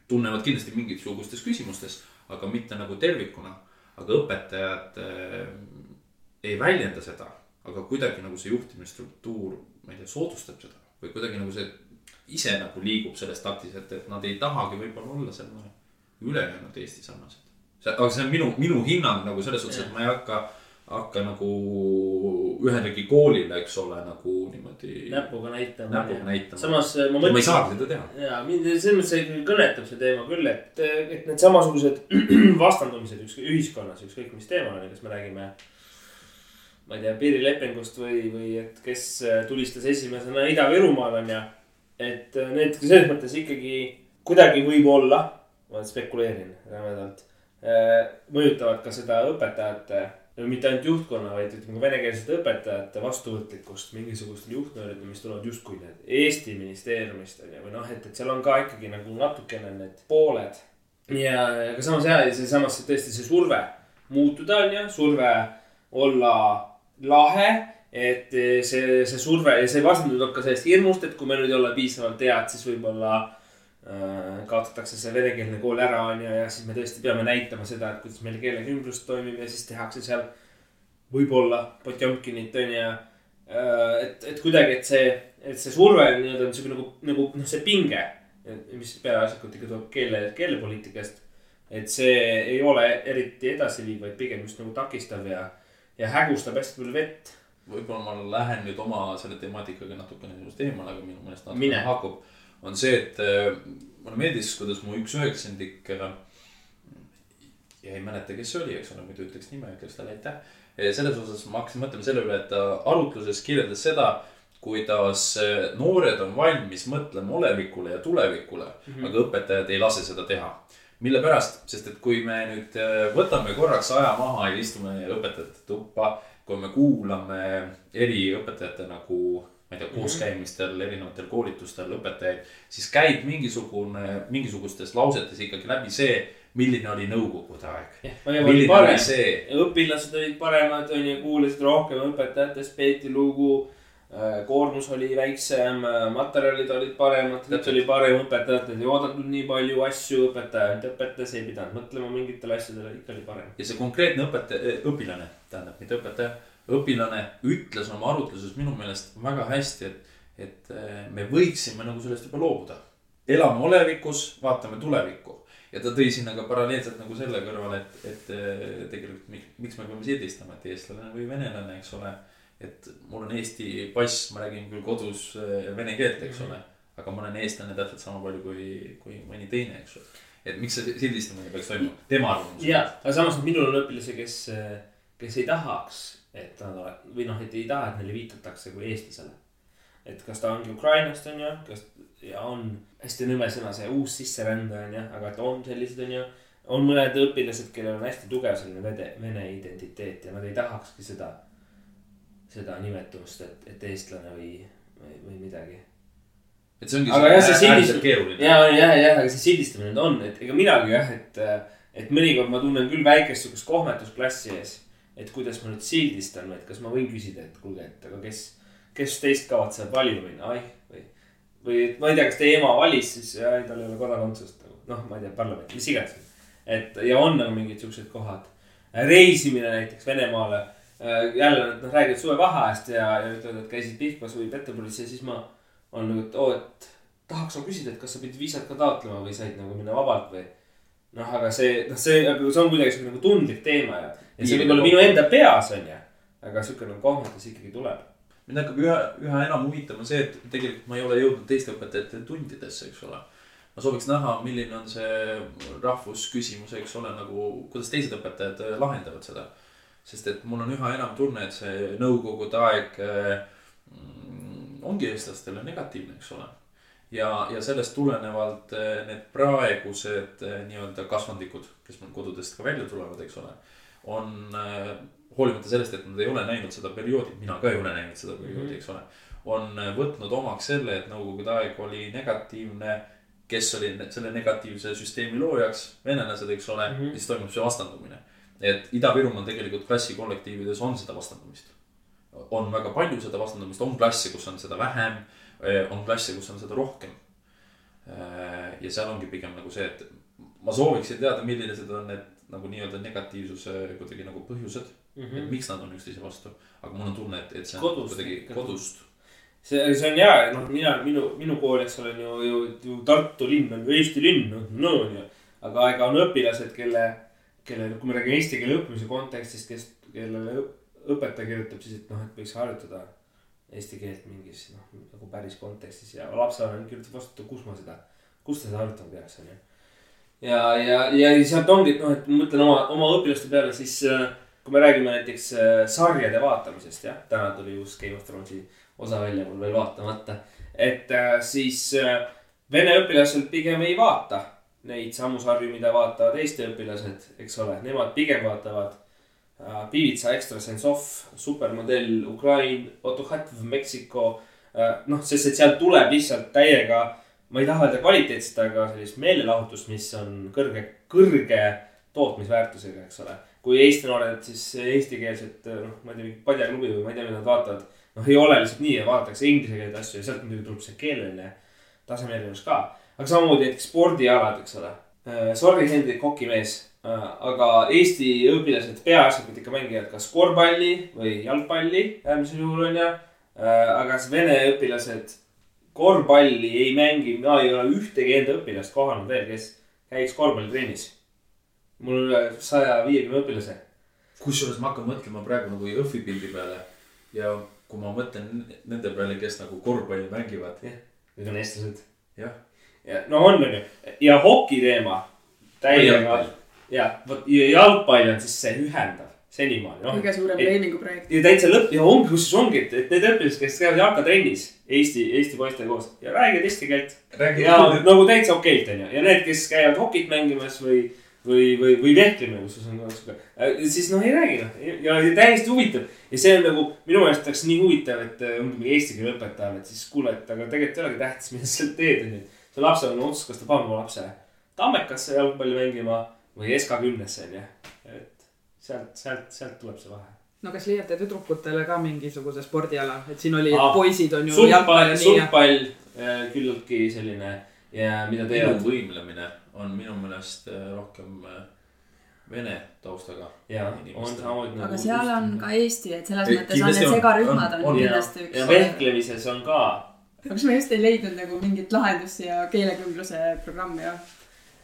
tunnevad kindlasti mingisugustes küsimustes, aga mitte nagu tervikuna. aga õpetajad äh, ei väljenda seda, aga kuidagi nagu see juhtimisstruktuur, ma ei tea, soodustab seda või kuidagi nagu see ise nagu liigub selles taktis, et, et nad ei tahagi võib-olla olla selle ülejäänud Eesti sarnased. aga see on minu, minu hinnang nagu selles suhtes, et ma ei hakka, hakka nagu ühelegi koolile, eks ole, nagu niimoodi näpuga näitama. näpuga näitama. samas ma ma ei saagi seda teha. ja mind selles mõttes ikkagi kõnetab see teema küll, et, et need samasugused <clears throat> vastandumised ükskõik ühiskonnas, ükskõik mis teemal on, kas me räägime. Ma ei tea, piirilepingust või, või et kes tulistas esimesena Ida-Virumaal on ju. et need selles mõttes ikkagi kuidagi võib-olla, ma spekuleerin rämedalt, mõjutavad ka seda õpetajate no mitte ainult juhtkonna, vaid ütleme venekeelsete õpetajate vastuvõtlikkust mingisugustele juhtnööridele, mis tulevad justkui need Eesti ministeeriumist on ju, või noh, et, et seal on ka ikkagi nagu natukene need pooled. ja, aga samas jah, seesamas tõesti see surve muutuda on ju, surve olla lahe. et see, see surve ja see vastandub ka sellest hirmust, et kui me nüüd ei ole piisavalt head, siis võib-olla äh, kaotatakse see venekeelne kool ära, on ju, ja siis me tõesti peame näitama seda, et kuidas meil keelekümblus toimib ja siis tehakse seal võib-olla Potjomkinit, on ju. et, et kuidagi, et see, et see surve on nii-öelda niisugune nagu, nagu noh, see pinge, mis peaasjalikult ikka tuleb keele, keelepoliitikast. et see ei ole eriti edasiviiv, vaid pigem just nagu takistav ja, ja hägustab hästi palju vett. võib-olla ma lähen nüüd oma selle temaatikaga natukene sinust eemale, aga minu meelest Mine. natukene haakub. on see, et äh, mulle meeldis, kuidas mu üks üheksandik äh, ja ei mäleta, kes see oli, eks ole, muidu ütleks nime, ütleks talle aitäh. selles osas ma hakkasin mõtlema selle üle, et ta arutluses kirjeldas seda, kuidas äh, noored on valmis mõtlema olevikule ja tulevikule mm, -hmm. aga õpetajad ei lase seda teha. Mille pärast, sest et kui me nüüd äh, võtame korraks aja maha ja istume õpetajate tuppa, kui me kuulame eri õpetajate nagu ma ei tea, kooskäimistel, erinevatel koolitustel õpetajaid, siis käib mingisugune, mingisugustes lausetes ikkagi läbi see, milline oli nõukogude aeg. õpilased olid paremad, onju, kuulasid rohkem õpetajatest, peeti lugu. Koormus oli väiksem, materjalid olid paremad, kõik oli parem, õpetajatelt ei oodatud nii palju asju, õpetaja ainult õpetas, ei pidanud mõtlema mingitele asjadele, ikka oli parem. ja see konkreetne õpetaja, õpilane, tähendab, mitte õpetaja, õpilane ütles oma arutluses minu meelest väga hästi, et, et me võiksime nagu sellest juba loobuda. elame olevikus, vaatame tulevikku ja ta tõi sinna ka paralleelselt nagu selle kõrvale, et, et tegelikult miks, miks me peame sildistama, et eestlane või venelane, eks ole. Et mul on Eesti pass, ma räägin küll kodus eh, vene keelt, eks ole, aga ma olen eestlane täpselt sama palju kui, kui mõni teine, eks ole. et miks see sildistamine peaks toimuma, tema arvamus. ja, aga samas minul on õpilasi, kes, kes ei tahaks, et nad ole- või noh, et ei taha, et neile viitatakse kui eestlasele. et kas ta ongi Ukrainast on ju, kas ja on hästi nõme sõna see uus sisserändaja on ju, aga et on sellised on ju. on mõned õpilased, kellel on hästi tugev selline vene, vene identiteet ja nad ei tahakski seda, seda nimetust, et, et eestlane või, või, või midagi et see ongi Aga jah, see keeruline. ja, ja, ja, aga see sildistamine on, et ega minagi jah, et, et mõnikord ma tunnen küll väikest sihukest kohmetust klassi ees. et kuidas ma nüüd sildistan et kas ma võin küsida, et kuulge, et aga kes, kes teist kavatseb valima minna, ai või. või et ma ei tea, kas teie ema valis, siis ai, tal ei ole kodakondsust noh, ma ei tea, parlament, mis iganes. et ja on nagu mingid siuksed kohad. reisimine näiteks Venemaale. Jälle nad noh, räägivad suvevaheajast ja, ja ütlevad, et käisid Pihkvas või Peterburis ja siis ma on nagu, et oo, et tahaks nagu küsida, et kas sa pidid viisat ka taotlema või said nagu minna vabalt või. noh, aga see, noh, see, see on kuidagi siuke nagu tundlik teema ja, ja see võib olla minu enda peas on ju. aga siuke nagu kohmatus ikkagi tuleb. mind hakkab üha, üha enam huvitama see, et tegelikult ma ei ole jõudnud teiste õpetajate tundidesse, eks ole. ma sooviks näha, milline on see rahvusküsimus, eks ole, nagu kuidas teised õpetajad äh, lahendavad seda. Sest et mul on üha enam tunne, et see nõukogude aeg mm, ongi eestlastele negatiivne, eks ole. ja, ja sellest tulenevalt äh, need praegused äh, nii-öelda kasvandikud, kes meil kodudest ka välja tulevad, eks ole, on äh, hoolimata sellest, et nad ei ole näinud seda perioodi, mina ka ei ole näinud seda perioodi, eks ole. on võtnud omaks selle, et nõukogude aeg oli negatiivne, kes oli selle negatiivse süsteemi loojaks, venelased, eks ole mm, Mhm. -hmm. siis toimub see vastandumine. Et Ida-Virumaal tegelikult klassikollektiivides on seda vastandumist. on väga palju seda vastandumist, on klasse, kus on seda vähem, on klasse, kus on seda rohkem. ja seal ongi pigem nagu see, et ma sooviksin teada, millised on need nagu nii-öelda negatiivsuse kuidagi nagu põhjused mm. -hmm. et miks nad on üksteise vastu, aga mul on tunne, et, et see on Kodust kuidagi kodust. see, see on hea, noh, mina, minu, minu kool, eks ole, on ju, ju, ju Tartu linn on ju Eesti linn, noh, no on ju. aga ega on õpilased, kelle, kelle, kui me räägime eesti keele õppimise kontekstist, kes, kellele õpetaja kirjutab siis, et noh, et võiks harjutada eesti keelt mingis noh, nagu päris kontekstis ja lapsevanem kirjutab vastu, kus ma seda, kus ta seda harjutama peaks, on ju. ja, ja, ja sealt ongi, et noh, et ma mõtlen oma, oma õpilaste peale, siis äh, kui me räägime näiteks äh, sarjade vaatamisest, jah, täna tuli uus Game of Thronesi osa välja mul veel vaatamata. et äh, siis vene õpilased pigem ei vaata neid samu sarju, mida vaatavad Eesti õpilased, eks ole, nemad pigem vaatavad äh, Sense Off, supermodell Ukrain, Otuhatv Meksiko äh,. noh, sest et sealt tuleb lihtsalt täiega, ma ei taha öelda kvaliteetset, aga sellist meelelahutust, mis on kõrge, kõrge tootmisväärtusega, eks ole. kui Eesti noored siis eestikeelset, noh, ma ei tea, mingit padjaklubi või ma ei tea, mida nad vaatavad noh, ei ole lihtsalt nii, vaadatakse inglise keelt asju ja sealt muidugi tuleb see keeleline taseme erinevus ka. Aga samamoodi näiteks spordialad, eks ole. Sorry, Hendrik, hokimees. aga Eesti õpilased peaasjalikult ikka mängivad kas korvpalli või jalgpalli äärmisel juhul on ju. aga vene õpilased korvpalli ei mängi, ma ei ole ühtegi enda õpilast kohanud veel, kes käiks korvpallitrennis. mul on üle saja viiekümne õpilase. kusjuures ma hakkan mõtlema praegu nagu Jõhvi pildi peale ja kui ma mõtlen nende peale, kes nagu korvpalli mängivad, Need on eestlased. jah. Ja no on, on ju. ja hoki teema. täiega ja vot ja jalgpall on siis see ühendav senimaani, noh. kõige suurem Ei- treeninguprojekt. ja täitsa lõpp ja ongi, kusjuures ongi, et, et need õpilased, kes käivad jalkatrennis Eesti, Eesti poistega koos ja räägivad eesti keelt. ja nagu täitsa okeilt onju ja need, kes käivad hokit mängimas või, või, või, või vehklemas, kus on ka sihuke, siis noh, ei räägi noh ja, ja täiesti huvitav. ja see on nagu minu meelest oleks nii huvitav, et äh, ongi mingi eesti keele õpetajale, et siis kuule, et aga tegelikult ei olegi tähtis, mida sa seal teed onju. See lapsevanem otsustas, kas ta paneb oma lapse Tammekasse jalgpalli mängima või SK kümnesse onju. et sealt, sealt, sealt tuleb see vahe. no kas leiate tüdrukutele ka mingisuguse spordiala, et siin oli Aa, poisid on ju nii ja. sulgpall küllaltki selline ja mida teevad iluvõimlemine on minu meelest äh, rohkem äh, vene taustaga. ja on samamoodi. aga seal on ka Eesti, et selles Ei, mõttes on need segarühmad On, on on. kindlasti üks. vehklemises on ka. Kas me just ei leidnud nagu mingit lahendust siia keelekümbluse programmi või?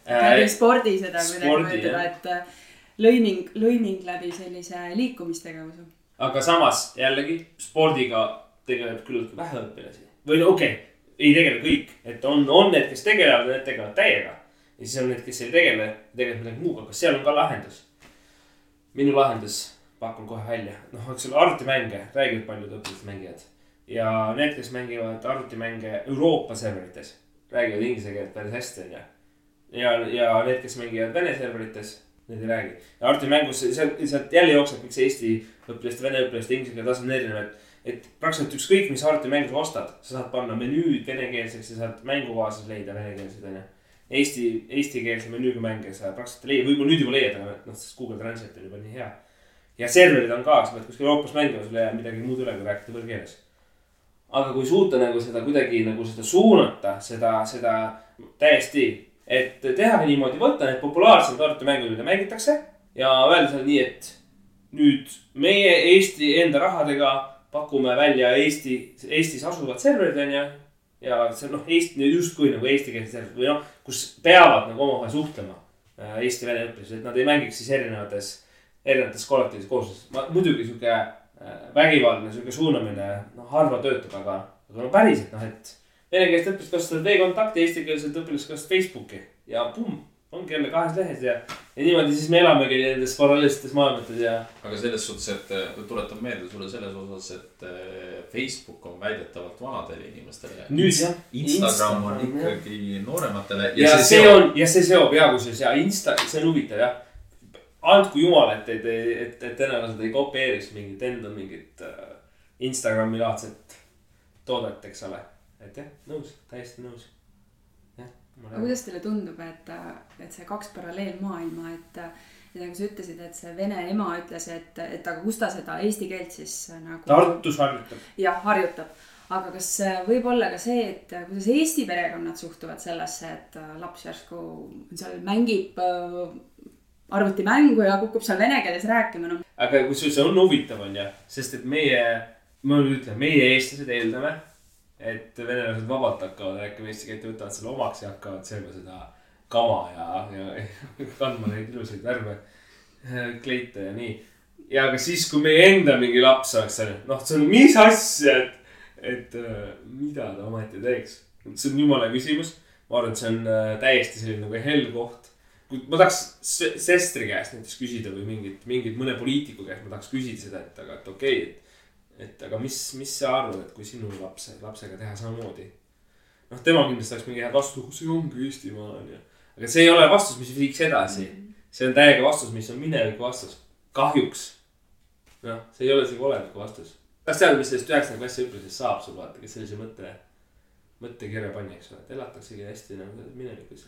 Äh, spordi seda kuidagi jah. et äh, lõiming, lõiming läbi sellise liikumistegevuse. aga samas jällegi spordiga tegeleb küllaltki vähe õpilasi või no okei okay,, ei tegele kõik, et on, on need, kes tegelevad need tegelevad täiega. ja siis on need, kes ei tegele, tegelevad millegi muuga, aga seal on ka lahendus. minu lahendus pakun kohe välja, noh, eks ole arvutimänge räägivad paljud õpilased mängivad ja need, kes mängivad arvutimänge Euroopa serverites, räägivad inglise keelt päris hästi, onju. ja, ja need, kes mängivad Vene serverites, need ei räägi. ja arvutimängus sealt, sealt jälle jookseb see Eesti õpilaste, vene õpilaste inglise keele tase on erinev, et. et praktiliselt ükskõik, mis arvutimängu sa ostad, sa saad panna menüüd venekeelseks ja saad mängukaaslas leida venekeelseid, onju. Eesti, eestikeelse menüüga mänge sa praktiliselt ei leia, võib-olla nüüd juba leiad, aga noh, sest Google Translate on juba nii hea. ja serverid on ka, sa pead kuskil Euroopas mängima, sul ei jää midagi muud üle, kui rääkida võõrkeeles aga kui suuta nagu seda kuidagi nagu seda suunata, seda, seda täiesti, et tehagi niimoodi, võtta need populaarsemad arvutimängud, mida mängitakse ja öelda seal nii, et nüüd meie Eesti enda rahadega pakume välja Eesti, Eestis asuvad serverid onju. ja see noh, Eesti justkui nagu eestikeelsed serverid või noh, kus peavad nagu omavahel suhtlema äh, Eesti-vene õpilased, et nad ei mängiks siis erinevates, erinevates kollektiivses koosluses. ma muidugi sihuke vägivaldne sihuke suunamine, noh harva töötab, aga, aga no päriselt noh, et venekeelsed õpilased kasutavad veekontakti, eestikeelsed õpilased kasutavad Facebooki ja pumm, ongi jälle kahes lehes ja, ja niimoodi siis me elamegi nendes paralleelsetes maailmades ja aga selles suhtes, et äh, tuletan meelde sulle selles osas, et äh, Facebook on väidetavalt vanadele inimestele. nüüd jah. Instagram on ikkagi noorematele. ja see on ja see seob ja kusjuures ja Insta, see on huvitav jah. Andku jumal, et, et, et, et tõenäoliselt ei kopeeriks mingit enda mingit äh, Instagrami laadset toodet, eks ole. et jah, nõus, täiesti nõus. aga kuidas teile tundub, et, et see kaks paralleelmaailma, et, et nagu sa ütlesid, et see vene ema ütles, et, et aga kus ta seda eesti keelt siis nagu. Tartus harjutab. jah, harjutab. aga kas võib olla ka see, et kuidas Eesti perekonnad suhtuvad sellesse, et laps järsku seal mängib äh, arvutimängu ja kukub seal vene keeles rääkima, no aga kusjuures see on huvitav, on ju, sest et meie, ma nüüd ütlen, meie, eestlased eeldame, et venelased vabalt hakkavad rääkima eesti keelt ja võtavad selle omaks ja hakkavad sööma seda kama ja, ja <laughs> kandma neid ilusaid värve, kleite ja nii. ja aga siis, kui meie enda mingi laps oleks seal, noh, see on mis asja, et, et äh, mida ta ometi teeks. see on jumala küsimus. ma arvan, et see on äh, täiesti selline nagu hell koht kui ma tahaks se- sestri käest näiteks küsida või mingit, mingit mõne poliitiku käest ma tahaks küsida seda, et aga, et okei okay,, et. et aga mis, mis sa arvad, et kui sinu lapse, lapsega teha samamoodi. noh, tema kindlasti oleks mingi hea vastus, see ongi Eestimaa on ju. aga see ei ole vastus, mis viiks edasi. see on täiega vastus, mis on mineviku vastus. kahjuks. noh, see ei ole isegi oleviku vastus. kas tead, mis sellest üheksanda klassi õpilasest saab sul vaata, kes sellise mõtte, mõttekirja pani, eks ole, et elataksegi hästi nagu minevikus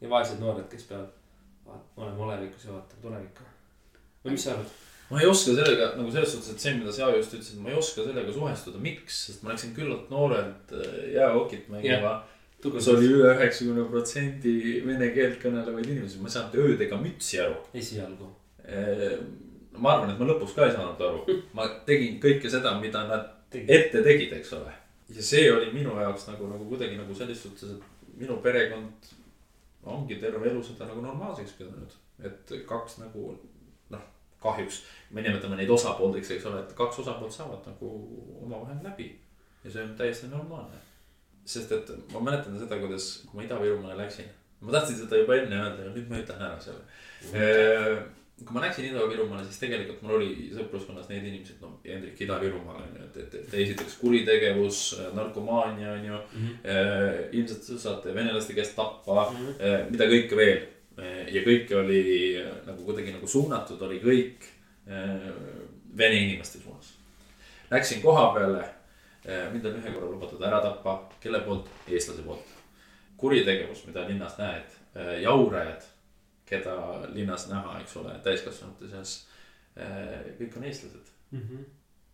ja vaesed noored, kes peavad olema olevikus ja vaatama tulevikku. või mis sa arvad? ma ei oska sellega nagu selles suhtes, et see, mida sa just ütlesid, ma ei oska sellega suhestuda, miks, sest ma läksin küllalt noorelt äh, jäähokit mängima. kus oli üle üheksakümne protsendi vene keelt kõnelevaid inimesi, ma ei saanud ööd ega mütsi aru. esialgu. ma arvan, et ma lõpus ka ei saanud aru, ma tegin kõike seda, mida nad Tegid. ette tegid, eks ole. ja see oli minu jaoks nagu, nagu kuidagi nagu selles suhtes, et minu perekond ongi terve elu seda nagu normaalseks pidanud. et kaks nagu noh, kahjuks me nimetame neid osapoolteks, eks ole, et kaks osapoolt saavad nagu omavahel läbi. ja see on täiesti normaalne. sest et ma mäletan seda, kuidas, kui ma Ida-Virumaale läksin, ma tahtsin seda juba enne öelda, aga nüüd ma ütlen ära selle kui ma läksin Ida-Virumaale, siis tegelikult mul oli sõpruskonnas need inimesed, no Hendrik Ida-Virumaal on ju, et, et, et esiteks kuritegevus, narkomaania on ju mm. -hmm. ilmselt saate venelaste käest tappa mm, -hmm. mida kõike veel. ja kõike oli nagu kuidagi nagu suunatud, oli kõik vene inimeste suunas. Läksin koha peale, mind on ühe korra lubatud ära tappa, kelle poolt, eestlase poolt. kuritegevus, mida linnas näed, jaurajad keda linnas näha, eks ole, täiskasvanute seas. Eh, kõik on eestlased mm. -hmm.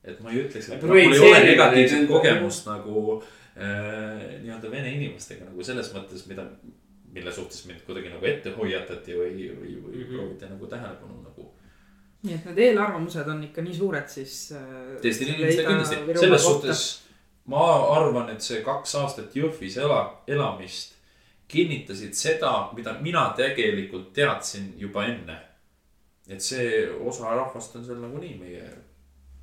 et ma ei ütleks, et mul ei ole negatiivset kogemust nagu äh, nii-öelda vene inimestega nagu selles mõttes, mida, mille suhtes mind kuidagi nagu ette hoiatati või, või, või mm -hmm. prooviti nagu tähelepanu nagu nii et need eelarvamused on ikka nii suured, siis äh,. teiste inimeste kindlasti, selles suhtes ma arvan, et see kaks aastat Jõhvis ela, elamist kinnitasid seda, mida mina tegelikult teadsin juba enne. et see osa rahvast on seal nagunii meie,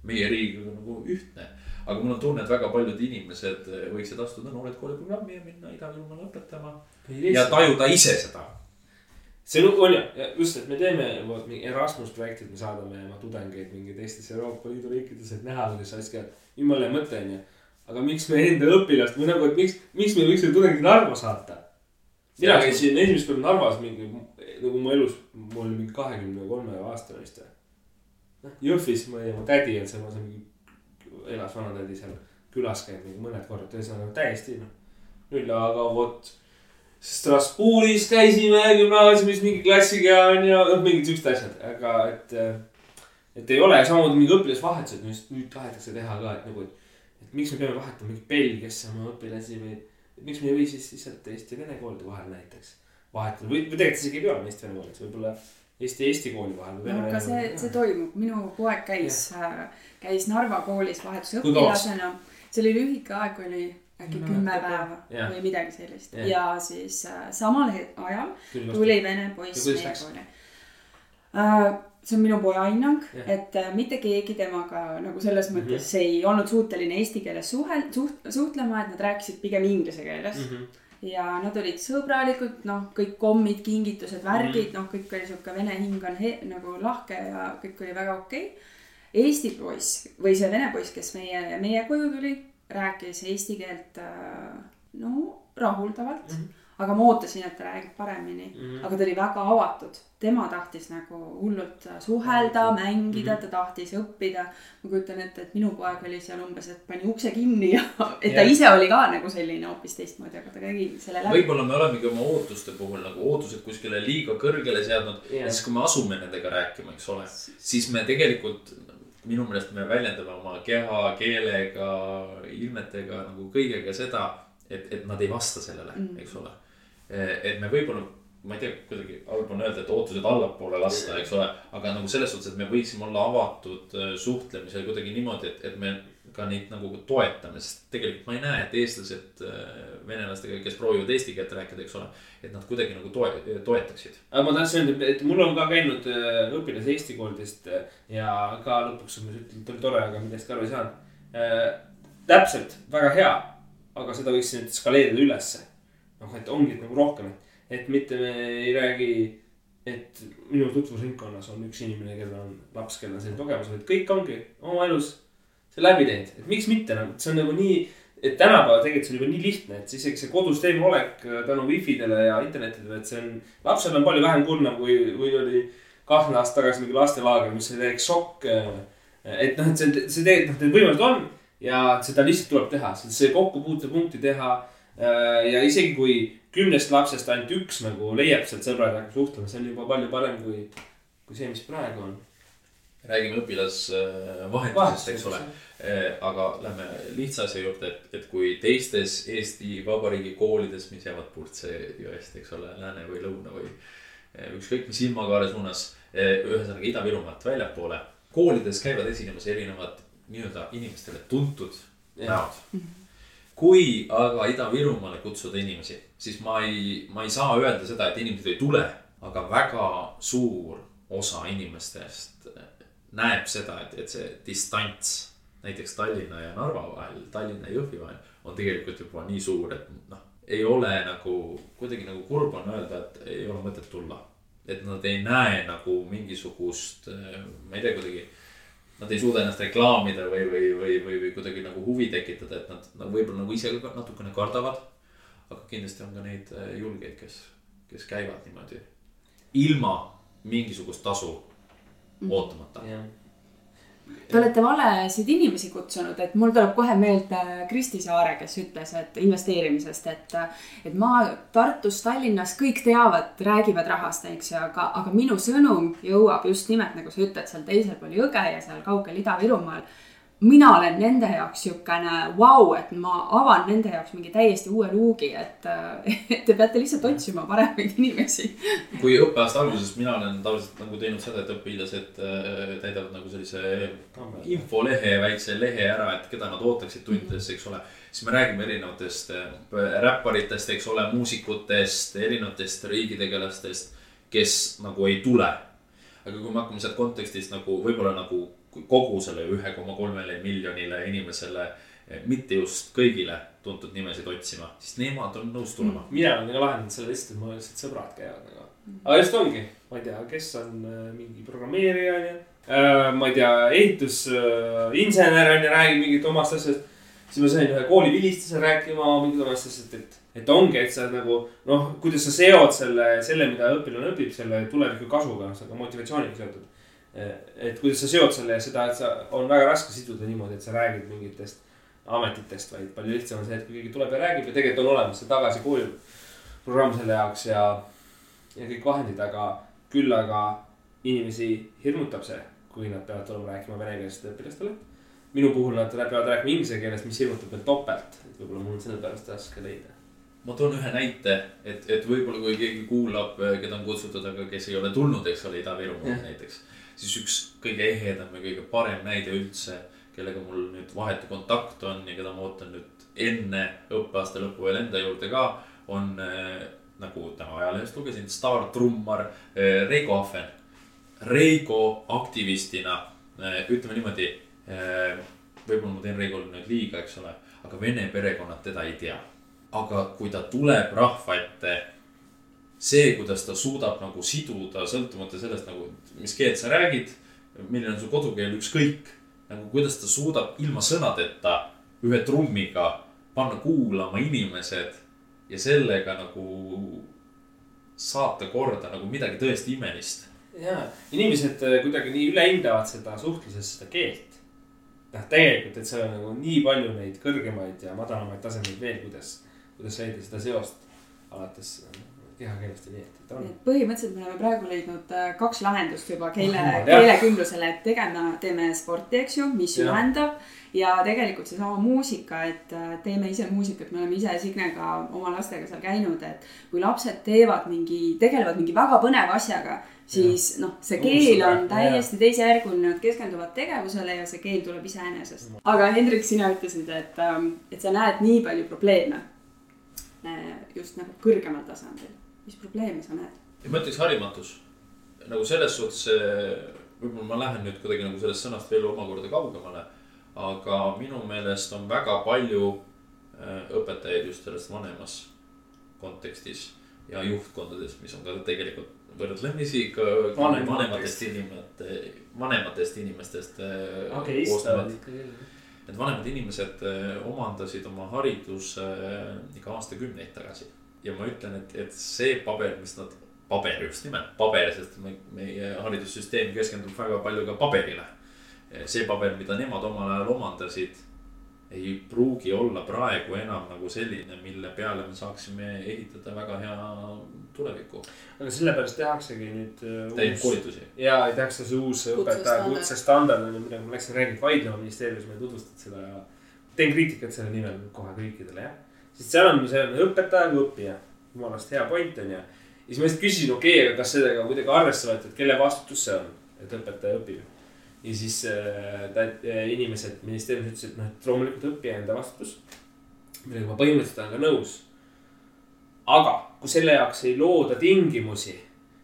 meie riigiga nagu ühtne. aga mul on tunne, et väga paljud inimesed võiksid astuda Noored Kooli programmi ja minna Ida-Virumaale õpetama. ja tajuda ise seda see on ju, just, et me teeme vot mingi Erasmus projektid, me saadame oma tudengeid mingi teistesse Euroopa Liidu riikidesse, et näha, kuidas asjad jumala mõte on ju. aga miks me enda õpilast või nagu, et miks, miks me võiks tudengid Narva saata? Mina käisin esimest korda Narvas mingi, nagu mu elus, mul oli mingi kahekümne kolme aastane vist või. noh, Jõhvis ma ja mu tädi on seal, ma seal mingi, elas vanatädi seal külas käinud mingi mõned korrad, ühesõnaga täiesti noh, null, aga vot. Strasbourgis käisime gümnaasiumis mingi klassiga on ju, noh mingid siuksed asjad, aga et. et ei ole samamoodi mingi õpilasvahetused, mis nüüd tahetakse teha ka, et nagu, et, miks me peame vahetama mingi Belgiasse oma õpilasi või miks me ei või siis lihtsalt Eesti vene koolide vahel näiteks vahetada? Või, või tegelikult isegi ei pea olema Eesti vene koolides, võib-olla Eesti Eesti kooli vahel. no aga see, see toimub, minu poeg käis, äh, käis Narva koolis vahetusõpilasena. see oli lühike aeg, oli äkki kümme päeva ja. või midagi sellist. Ja, ja siis äh, samal ajal tuli vene poiss meie kooli. Äh, see on minu poja hinnang, et äh, mitte keegi temaga nagu selles mõttes mm -hmm. ei olnud suuteline eesti keeles suhel-, suht-, suhtlema, et nad rääkisid pigem inglise keeles mm. -hmm ja nad olid sõbralikud, noh, kõik kommid, kingitused, värgid mm, -hmm. noh, kõik oli sihuke vene hing on he, nagu lahke ja kõik oli väga okei okay.. Eesti poiss või see vene poiss, kes meie, meie koju tuli, rääkis eesti keelt äh, no rahuldavalt mm. -hmm aga ma ootasin, et ta räägib paremini mm, -hmm. aga ta oli väga avatud. tema tahtis nagu hullult suhelda, mängida mm, -hmm. ta tahtis õppida. ma kujutan ette, et minu poeg oli seal umbes, et pani ukse kinni ja <laughs> et ta yeah. ise oli ka nagu selline hoopis teistmoodi, aga ta tegi selle läbi. võib-olla me olemegi oma ootuste puhul nagu ootused kuskile liiga kõrgele seadnud yeah. ja siis, kui me asume nendega rääkima, eks ole, siis me tegelikult minu meelest me väljendame oma keha, keelega, ilmetega nagu kõigega seda, et, et nad ei vasta sellele mm, -hmm. eks ole et me võib-olla, ma ei tea, kuidagi halb on öelda, et ootused allapoole lasta, eks ole. aga nagu selles suhtes, et me võiksime olla avatud eh, suhtlemisel kuidagi niimoodi, et, et me ka neid nagu toetame, sest tegelikult ma ei näe, et eestlased eh, venelastega, kes proovivad eesti keelt rääkida, eks ole. et nad kuidagi nagu toe-, toetaksid. aga ma tahtsin öelda, et mul on ka käinud õpilas eesti koolidest ja ka lõpuks et oli tore, aga millestki aru ei saanud. täpselt, väga hea, aga seda võiks nüüd skaleerida ülesse noh, et ongi nagu rohkem, et, et mitte me ei räägi, et minu tutvusringkonnas on üks inimene, kellel on laps, kellel on selline kogemus, vaid kõik ongi oma elus see läbi teinud, et miks mitte nagu, see on nagu nii et tänapäeval tegelikult see on juba nii lihtne, et isegi see kodus teemeolek äh, tänu wifi'dele ja internetile, et see on, lapsel on palju vähem kurnav, kui, kui oli kahekümne aastat tagasi mingi lastelaager, mis oli täiega šokk. Äh, et noh, et see, see tegelikult, noh, need võimalused on ja seda lihtsalt tuleb teha, see kokkupuutepunkti teha ja isegi kui kümnest lapsest ainult üks nagu leiab sealt sõbrad ja hakkab suhtlema, see on juba palju parem kui, kui see, mis praegu on. räägime õpilasvahetusest, eks ole. Äh, aga lähme lihtsa asja juurde, et, et kui teistes Eesti Vabariigi koolides, mis jäävad Purtse jõest, eks ole, lääne või lõuna või äh, ükskõik mis ilmakaare suunas, ühesõnaga Ida-Virumaalt väljapoole. koolides käivad esinemas erinevad nii-öelda inimestele tuntud näod kui aga Ida-Virumaale kutsuda inimesi, siis ma ei, ma ei saa öelda seda, et inimesed ei tule aga väga suur osa inimestest näeb seda, et, et see distants näiteks Tallinna ja Narva vahel, Tallinna ja Jõhvi vahel on tegelikult juba nii suur, et noh, ei ole nagu kuidagi nagu kurb on öelda, et ei ole mõtet tulla. et nad ei näe nagu mingisugust, ma ei tea, kuidagi nad ei suuda ennast reklaamida või, või, või, või, või kuidagi nagu huvi tekitada, et nad, nad võib-olla nagu ise ka natukene kardavad. aga kindlasti on ka neid äh, julgeid, kes, kes käivad niimoodi ilma mingisugust tasu ootamata. jah. Te olete valesid inimesi kutsunud, et mul tuleb kohe meelde Kristi Saare, kes ütles, et investeerimisest, et, et ma Tartus, Tallinnas kõik teavad, räägivad rahast, eks ju, aga, aga minu sõnum jõuab just nimelt nagu sa ütled, seal teisel pool jõge ja seal kaugel Ida-Virumaal. Mina olen nende jaoks siukene vau, et ma avan nende jaoks mingi täiesti uue luugi, et, <laughs> et te peate lihtsalt otsima paremaid inimesi. kui õppeaasta alguses mina olen tavaliselt nagu teinud seda, et õpilased äh, täidavad nagu sellise infolehe, väikse lehe ära, et keda nad ootaksid tundidesse, eks ole. siis me räägime erinevatest äh, räpparitest, eks ole, muusikutest, erinevatest riigitegelastest, kes nagu ei tule. aga kui me hakkame sealt kontekstist nagu võib-olla nagu kogu selle ühe koma kolmele miljonile inimesele, mitte just kõigile tuntud nimesid otsima, siis nemad on nõus tulema. mina olen ka lahendanud selle lihtsalt, et mu lihtsalt sõbrad käivad nagu. aga just ongi, ma ei tea, kes on äh, mingi programmeerija on ju. ma ei tea, ehitusinsener on ju, räägib mingit omast asjast. siis ma sain ühe kooli vilistuse rääkima mingit omast asjast, et, et ongi, et sa nagu noh, kuidas sa seod selle, selle, mida õpilane õpib, selle tuleviku kasuga, see on ka motivatsiooniga seotud. Et kuidas sa seod selle ja seda, et sa, on väga raske siduda niimoodi, et sa räägid mingitest ametitest, vaid palju lihtsam on see, et kui keegi tuleb ja räägib ja tegelikult on olemas see tagasi kooli programm selle jaoks ja, ja kõik vahendid, aga küll aga inimesi hirmutab see, kui nad peavad tulema rääkima venekeelsetele õpilastele. minu puhul nad peavad rääkima inglise keeles, mis hirmutab veel topelt, et võib-olla mul on sellepärast raske leida. ma toon ühe näite, et, et võib-olla kui keegi kuulab, keda on kutsutud, aga kes ei ole tulnud, eks ole, Ida-Virumaalt näiteks. Siis üks kõige ehedam ja kõige parem näide üldse, kellega mul nüüd vahetu kontakt on ja keda ma ootan nüüd enne õppeaasta lõppu veel enda juurde ka, on äh, nagu täna ajalehest lugesin, staartrummar äh, Reigo Ahven. Reigo aktivistina äh,, ütleme niimoodi võib-olla ma teen Reigole nüüd liiga, eks ole, aga vene perekonnad teda ei tea aga kui ta tuleb rahva ette, see, kuidas ta suudab nagu siduda, sõltumata sellest nagu, mis keelt sa räägid, milline on su kodukeel, ükskõik. nagu kuidas ta suudab ilma sõnadeta ühe trummiga panna kuulama inimesed ja sellega nagu saata korda nagu midagi tõesti imelist. ja, inimesed äh, kuidagi nii ülehindavad seda suhtluses seda keelt. noh, tegelikult, et seal on nagu nii palju neid kõrgemaid ja madalamaid tasemeid veel, kuidas, kuidas leida seda seost alates ja nii, et, et on. põhimõtteliselt me oleme praegu leidnud äh, kaks lahendust juba keele Jah., keelekümblusele, et tegema, teeme sporti, eks ju, mis Jah. ühendab. ja tegelikult seesama muusika, et äh, teeme ise muusikat, me oleme ise Signega oma lastega seal käinud, et kui lapsed teevad mingi, tegelevad mingi väga põneva asjaga, siis noh, see keel on täiesti teisejärguline, nad keskenduvad tegevusele ja see keel tuleb iseenesest. aga Hendrik, sina ütlesid, et, et sa näed nii palju probleeme äh, just nagu kõrgemal tasandil. Mis probleeme sa näed? ma ütleks harimatus. nagu selles suhtes, võib-olla ma lähen nüüd kuidagi nagu sellest sõnast veel omakorda kaugemale. aga minu meelest on väga palju äh, õpetajaid just selles vanemas kontekstis ja juhtkondades, mis on ka tegelikult võrdlemisi ka Vanem vanematest inimete, vanematest inimestest äh, okei, koosnevad. Need vanemad inimesed äh, omandasid oma hariduse äh, ikka aastakümneid tagasi. Ja ma ütlen, et, et see paber, mis nad, paber just nimelt, paber, sest me, meie haridussüsteem keskendub väga palju ka paberile. see paber, mida nemad omal ajal omandasid, ei pruugi olla praegu enam nagu selline, mille peale me saaksime ehitada väga hea tuleviku. aga sellepärast tehaksegi nüüd äh, täiendkoolitusi. ja tehakse see uus õpetaja Kutsestandard. on ju, millega ma läksin reeglit vaidlema ministeeriumis, ma ei tutvustanud seda ja. teen kriitikat selle nimel kohe kõikidele jah. Sest seal on see on õpetaja kui õppija, jumalast hea point on ju. ja siis ma lihtsalt küsisin, okei okay,, aga kas sellega kuidagi arvesse võetud, kelle vastutus see on, et õpetaja õpib. ja siis äh, ta, äh, inimesed ministeeriumis ütlesid, et noh, et loomulikult õppija enda vastutus. millega ma põhimõtteliselt olen ka nõus aga kui selle jaoks ei looda tingimusi,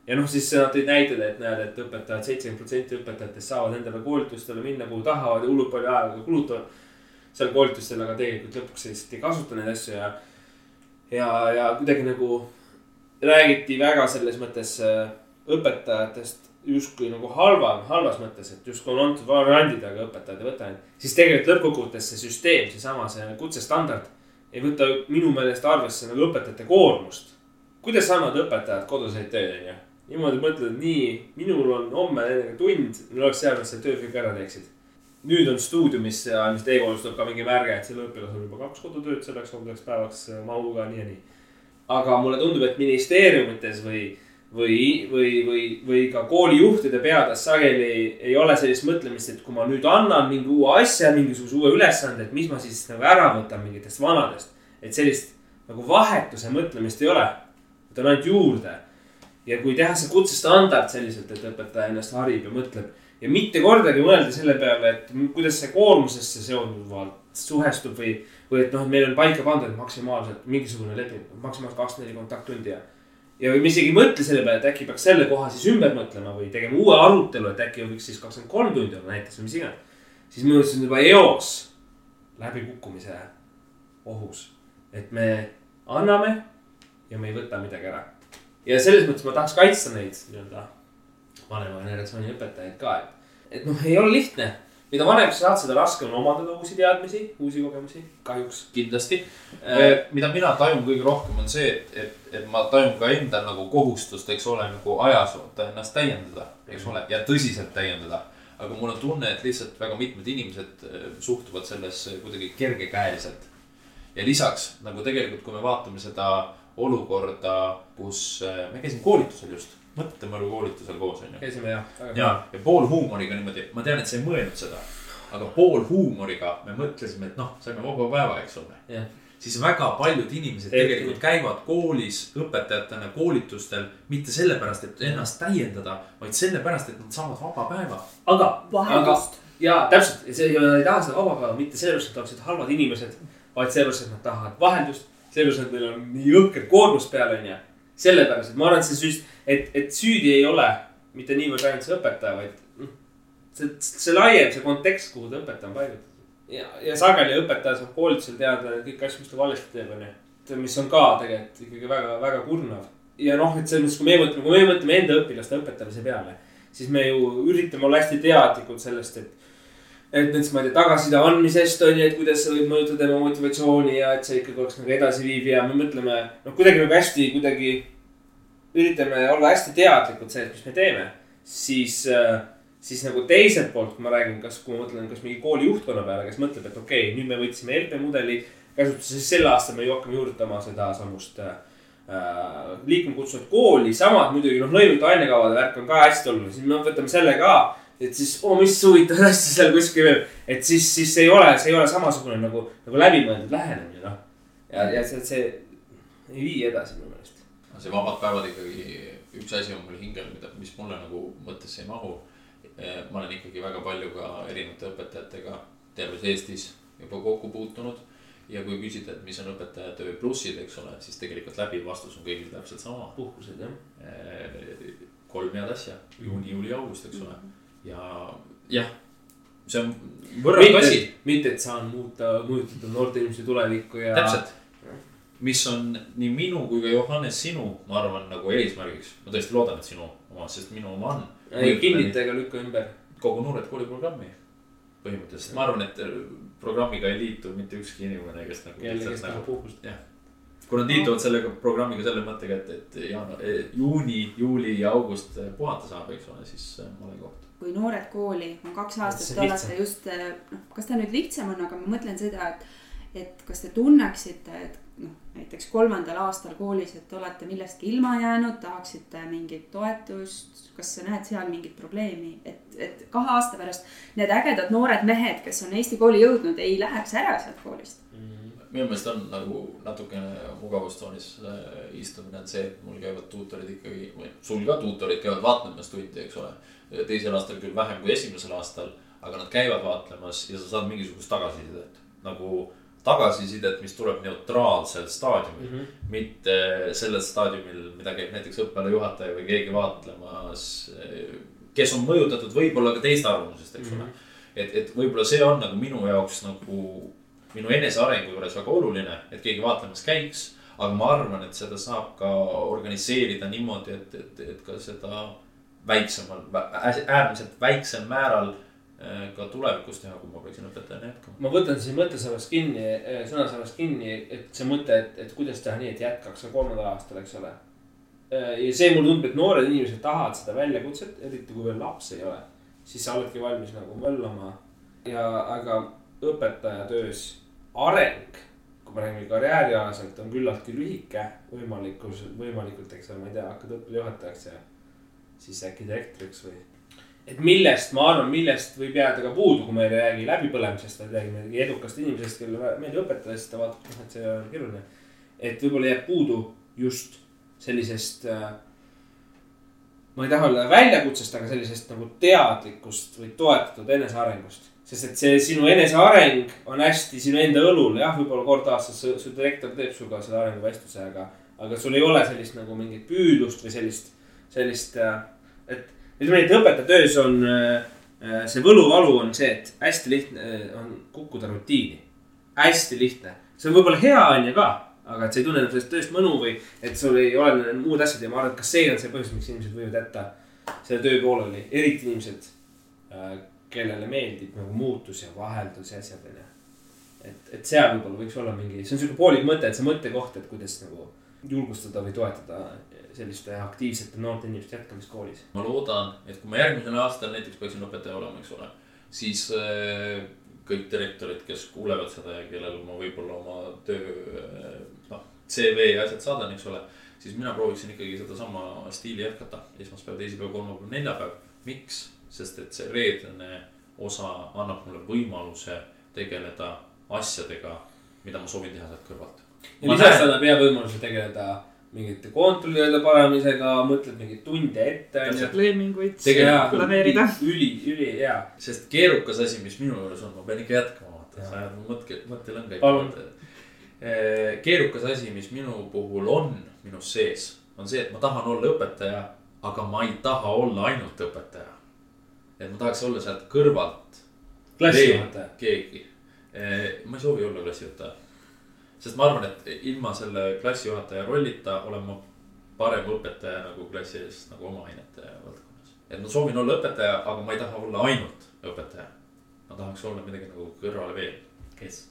ja noh, siis nad tõid näited, et näed, et õpetajad, seitsekümmend protsenti õpetajatest saavad endale koolitustele minna, kuhu tahavad ja hullult palju aega kulutavad seal koolitustel, aga tegelikult lõpuks lihtsalt ei kasuta neid asju ja, ja, ja kuidagi nagu räägiti väga selles mõttes äh, õpetajatest justkui nagu halva, halvas mõttes, et justkui on antud variandid, aga õpetajad ei võta neid. siis tegelikult lõppkokkuvõttes see süsteem, seesama see kutsestandard ei võta minu meelest arvesse nagu õpetajate koormust. kuidas annavad õpetajad koduseid tööd, onju. niimoodi mõtled, nii, minul on homme tund, mul oleks hea, et selle töö kõik ära teeksid. Nüüd on stuudiumis ja ilmselt e-koolis tuleb ka mingi märge, et sellel õpilasel on juba kaks kodutööd selleks homseks päevaks mahuga nii ja nii. aga mulle tundub, et ministeeriumites või, või, või, või, või ka koolijuhtide peades sageli ei ole sellist mõtlemist, et kui ma nüüd annan mingi uue asja, mingisuguse uue ülesande, et mis ma siis nagu ära võtan mingitest vanadest. et sellist nagu vahetuse mõtlemist ei ole, et on ainult juurde. ja kui teha see kutsestandard selliselt, et õpetaja ennast harib ja mõtleb ja mitte kordagi mõelda selle peale, et kuidas see koormusesse seonduvalt suhestub või, või et noh, et meil on paika pandud maksimaalselt mingisugune leping, maksimaalselt kakskümmend neli kontakttundi ja. ja me isegi ei mõtle selle peale, et äkki peaks selle koha siis ümber mõtlema või tegema uue arutelu, et äkki võiks siis kakskümmend kolm tundi olla näiteks või mis iganes. siis minu arust on juba eos läbikukkumise ohus, et me anname ja me ei võta midagi ära. ja selles mõttes ma tahaks kaitsta neid nii-öelda vanema generatsiooni õpetajaid ka, et, et noh, ei ole lihtne. mida vanemaks sa saad, seda raskem on omandada uusi teadmisi, uusi kogemusi, kahjuks. kindlasti. mida mina tajun kõige rohkem on see, et, et, et ma tajun ka endal nagu kohustust, eks ole, nagu ajas ennast täiendada, eks ole, ja tõsiselt täiendada. aga mul on tunne, et lihtsalt väga mitmed inimesed eh, suhtuvad sellesse kuidagi kergekäeliselt. ja lisaks nagu tegelikult, kui me vaatame seda olukorda, kus eh, me käisime koolitusel just, mõttemõru koolitusel koos on ju käisime jah. ja, ja pool huumoriga niimoodi, ma tean, et sa ei mõelnud seda. aga pool huumoriga me mõtlesime, et noh, saime vaba päeva, eks ole Jah.. siis väga paljud inimesed Tehti. tegelikult käivad koolis õpetajatena koolitustel mitte sellepärast, et ennast täiendada, vaid sellepärast, et nad saavad vaba päeva. aga, aga ja täpselt, see, nad ei taha seda vaba päeva mitte sellepärast, et oleksid halvad inimesed, vaid sellepärast, et nad tahavad vahendust. sellepärast, et neil on nii jõhker koormus peal, onju. sellepärast, et ma arvan, et see süst-, et, et süüdi ei ole mitte niivõrd ainult see õpetaja, vaid noh, see, see laiem, see kontekst, kuhu ta õpetaja on paigutatud. ja, ja sageli õpetaja saab koolitusel teada kõiki asju, mis ta valesti teeb, onju. mis on ka tegelikult ikkagi väga, väga kurnav. ja noh, et selles mõttes, kui me mõtleme, kui me mõtleme enda õpilaste õpetamise peale, siis me ju üritame olla hästi teadlikud sellest, et et näiteks ma ei tea, tagasiside andmisest on ju, et kuidas see võib mõjutada tema motivatsiooni ja et see ikkagi oleks nagu edasiviiv ja me mõtleme, noh, kuidagi nagu hästi kuidagi. üritame olla hästi teadlikud sellest, mis me teeme, siis, siis nagu teiselt poolt, kui ma räägin, kas, kui ma mõtlen, kas mingi kooli juhtkonna peale, kes mõtleb, et okei okay,, nüüd me võtsime LP mudeli käsutusse, siis sel aastal me ju hakkame juurutama sedasamust äh, liikuma kutsuvat kooli, samad muidugi noh, lõimitud ainekavade värk on ka hästi oluline, siis me võtame selle ka et siis, oo, mis huvitavat <laughs> asja seal kuskil veel, et siis, siis ei ole, see ei ole samasugune nagu, nagu läbimõeldud lähenemine, noh. ja, ja see, see ei vii edasi minu meelest. see vabad päevad ikkagi, üks asi on mul hingel, mida, mis mulle nagu mõttesse ei mahu. ma olen ikkagi väga palju ka erinevate õpetajatega terves Eestis juba kokku puutunud. ja kui küsida, et mis on õpetaja töö plussid, eks ole, siis tegelikult läbiv vastus on kõigil täpselt sama. puhkused jah. kolm head asja, juuni, juuli, august, eks ole. Ja jah, see on võrratu asi. mitte, et saan muuta, mõjutada noorte inimeste tulevikku ja. täpselt, mis on nii minu kui ka Johannes sinu, ma arvan, nagu eesmärgiks. ma tõesti loodan, et sinu oma, sest minu oma on. ei kinnita ega lükka ümber. kogu Noored Kooli programmi põhimõtteliselt, ma arvan, et programmiga ei liitu mitte ükski inimene, kes nagu. jälle, kes tahab puhkust. jah, kui nad liituvad sellega programmiga selle mõttega, et, et jaanuar, juuni, juuli ja august puhata saab, eks ole, siis äh, ma olen koht. Kui noored kooli on kaks aastat, te olete just noh, kas ta nüüd lihtsam on, aga ma mõtlen seda, et. et kas te tunneksite, et noh, näiteks kolmandal aastal koolis, et olete millestki ilma jäänud, tahaksite mingit toetust. kas sa näed seal mingit probleemi, et, et kahe aasta pärast need ägedad noored mehed, kes on Eesti kooli jõudnud, ei läheks ära sealt koolist. minu meelest on nagu natukene mugavustsoonis äh, istumine on see, et mul käivad tuutorid ikkagi või sul ka tuutorid käivad vaatlemas tundi, eks ole. Teisel aastal küll vähem kui esimesel aastal, aga nad käivad vaatlemas ja sa saad mingisugust tagasisidet nagu tagasisidet, mis tuleb neutraalsel staadiumil mm. -hmm. mitte sellel staadiumil, mida käib näiteks õppealajuhataja või keegi vaatlemas. kes on mõjutatud võib-olla ka teiste arvamusest, eks ole mm. -hmm. et, et võib-olla see on nagu minu jaoks nagu minu enesearengu juures väga oluline, et keegi vaatlemas käiks. aga ma arvan, et seda saab ka organiseerida niimoodi, et, et, et ka seda väiksemal, äärmiselt väiksel määral äh, ka tulevikus teha, kui ma peaksin õpetajana jätkama. ma võtan siin mõttesabast kinni, sõnasabast kinni, et see mõte, et, et kuidas teha nii, et jätkaks ka kolmandal aastal, eks ole. ja see mulle tundub, et noored inimesed tahavad seda väljakutset, eriti kui veel laps ei ole. siis sa oledki valmis nagu möllama ja, aga õpetaja töös areng, kui me räägime karjäärialaselt, on küllaltki lühike võimalikus, võimalikult, eks ole, ma ei tea, hakkad õppejuhatajaks ja siis äkki direktoriks või et millest, ma arvan, millest võib jääda ka puudu, kui me ei räägi läbipõlemisest, vaid räägime mingi edukast inimesest, kellele meeldib õpetada, siis ta vaatab, noh, et see on keeruline. et võib-olla jääb puudu just sellisest äh,. ma ei taha öelda väljakutsest, aga sellisest nagu teadlikust või toetatud enesearengust. sest et see sinu eneseareng on hästi sinu enda õlul, jah, võib-olla kord aastas su, su direktor teeb sinuga selle arenguvestluse, aga. aga sul ei ole sellist nagu mingit püüdlust või sellist, sellist, et ütleme et õpetaja töös on äh, see võluvalu on see, et hästi lihtne äh, on kukkuda rutiini. hästi lihtne, see on võib-olla hea on ju ka, aga et sa ei tunne enam sellest tööst mõnu või et sul ei ole muud asjad ja ma arvan, et ka see on see põhjus, miks inimesed võivad jätta selle töö pooleli, eriti inimesed, kellele meeldib nagu muutus ja vaheldus ja asjad on ju. et, et seal võib-olla võiks olla mingi, see on sihuke poolik mõte, et see mõttekoht, et kuidas nagu julgustada või toetada selliste aktiivsete noorte inimeste jätkamist koolis ma loodan, et kui ma järgmisel aastal näiteks peaksin õpetaja olema, eks ole, siis äh, kõik direktorid, kes kuulevad seda ja kellel ma võib-olla oma töö äh, noh, CV ja asjad saadan, eks ole. siis mina prooviksin ikkagi sedasama stiili jätkata, esmaspäev, teisipäev, kolmapäev, neljapäev. miks? sest et see reedene osa annab mulle võimaluse tegeleda asjadega, mida ma soovin teha sealt kõrvalt. ja lisaks annab hea võimaluse tegeleda mingite kontrolööde panemisega, mõtled mingeid tunde ette, onju. lõiminguid planeerida. <laughs> üli, üli hea. sest keerukas asi, mis minu juures on, ma pean ikka jätkama, vaata, sa ajad mu mõtte, mõttelõnga Palun. ikka. keerukas asi, mis minu puhul on minus sees, on see, et ma tahan olla õpetaja, aga ma ei taha olla ainult õpetaja. et ma tahaks olla sealt kõrvalt klassijuhataja. keegi. ma ei soovi olla klassijuhataja. Sest ma arvan, et ilma selle klassijuhataja rollita olen ma parem õpetaja nagu klassi ees nagu oma ainete valdkonnas. et ma soovin olla õpetaja, aga ma ei taha olla ainult õpetaja. ma tahaks olla midagi nagu kõrvale veel. kes?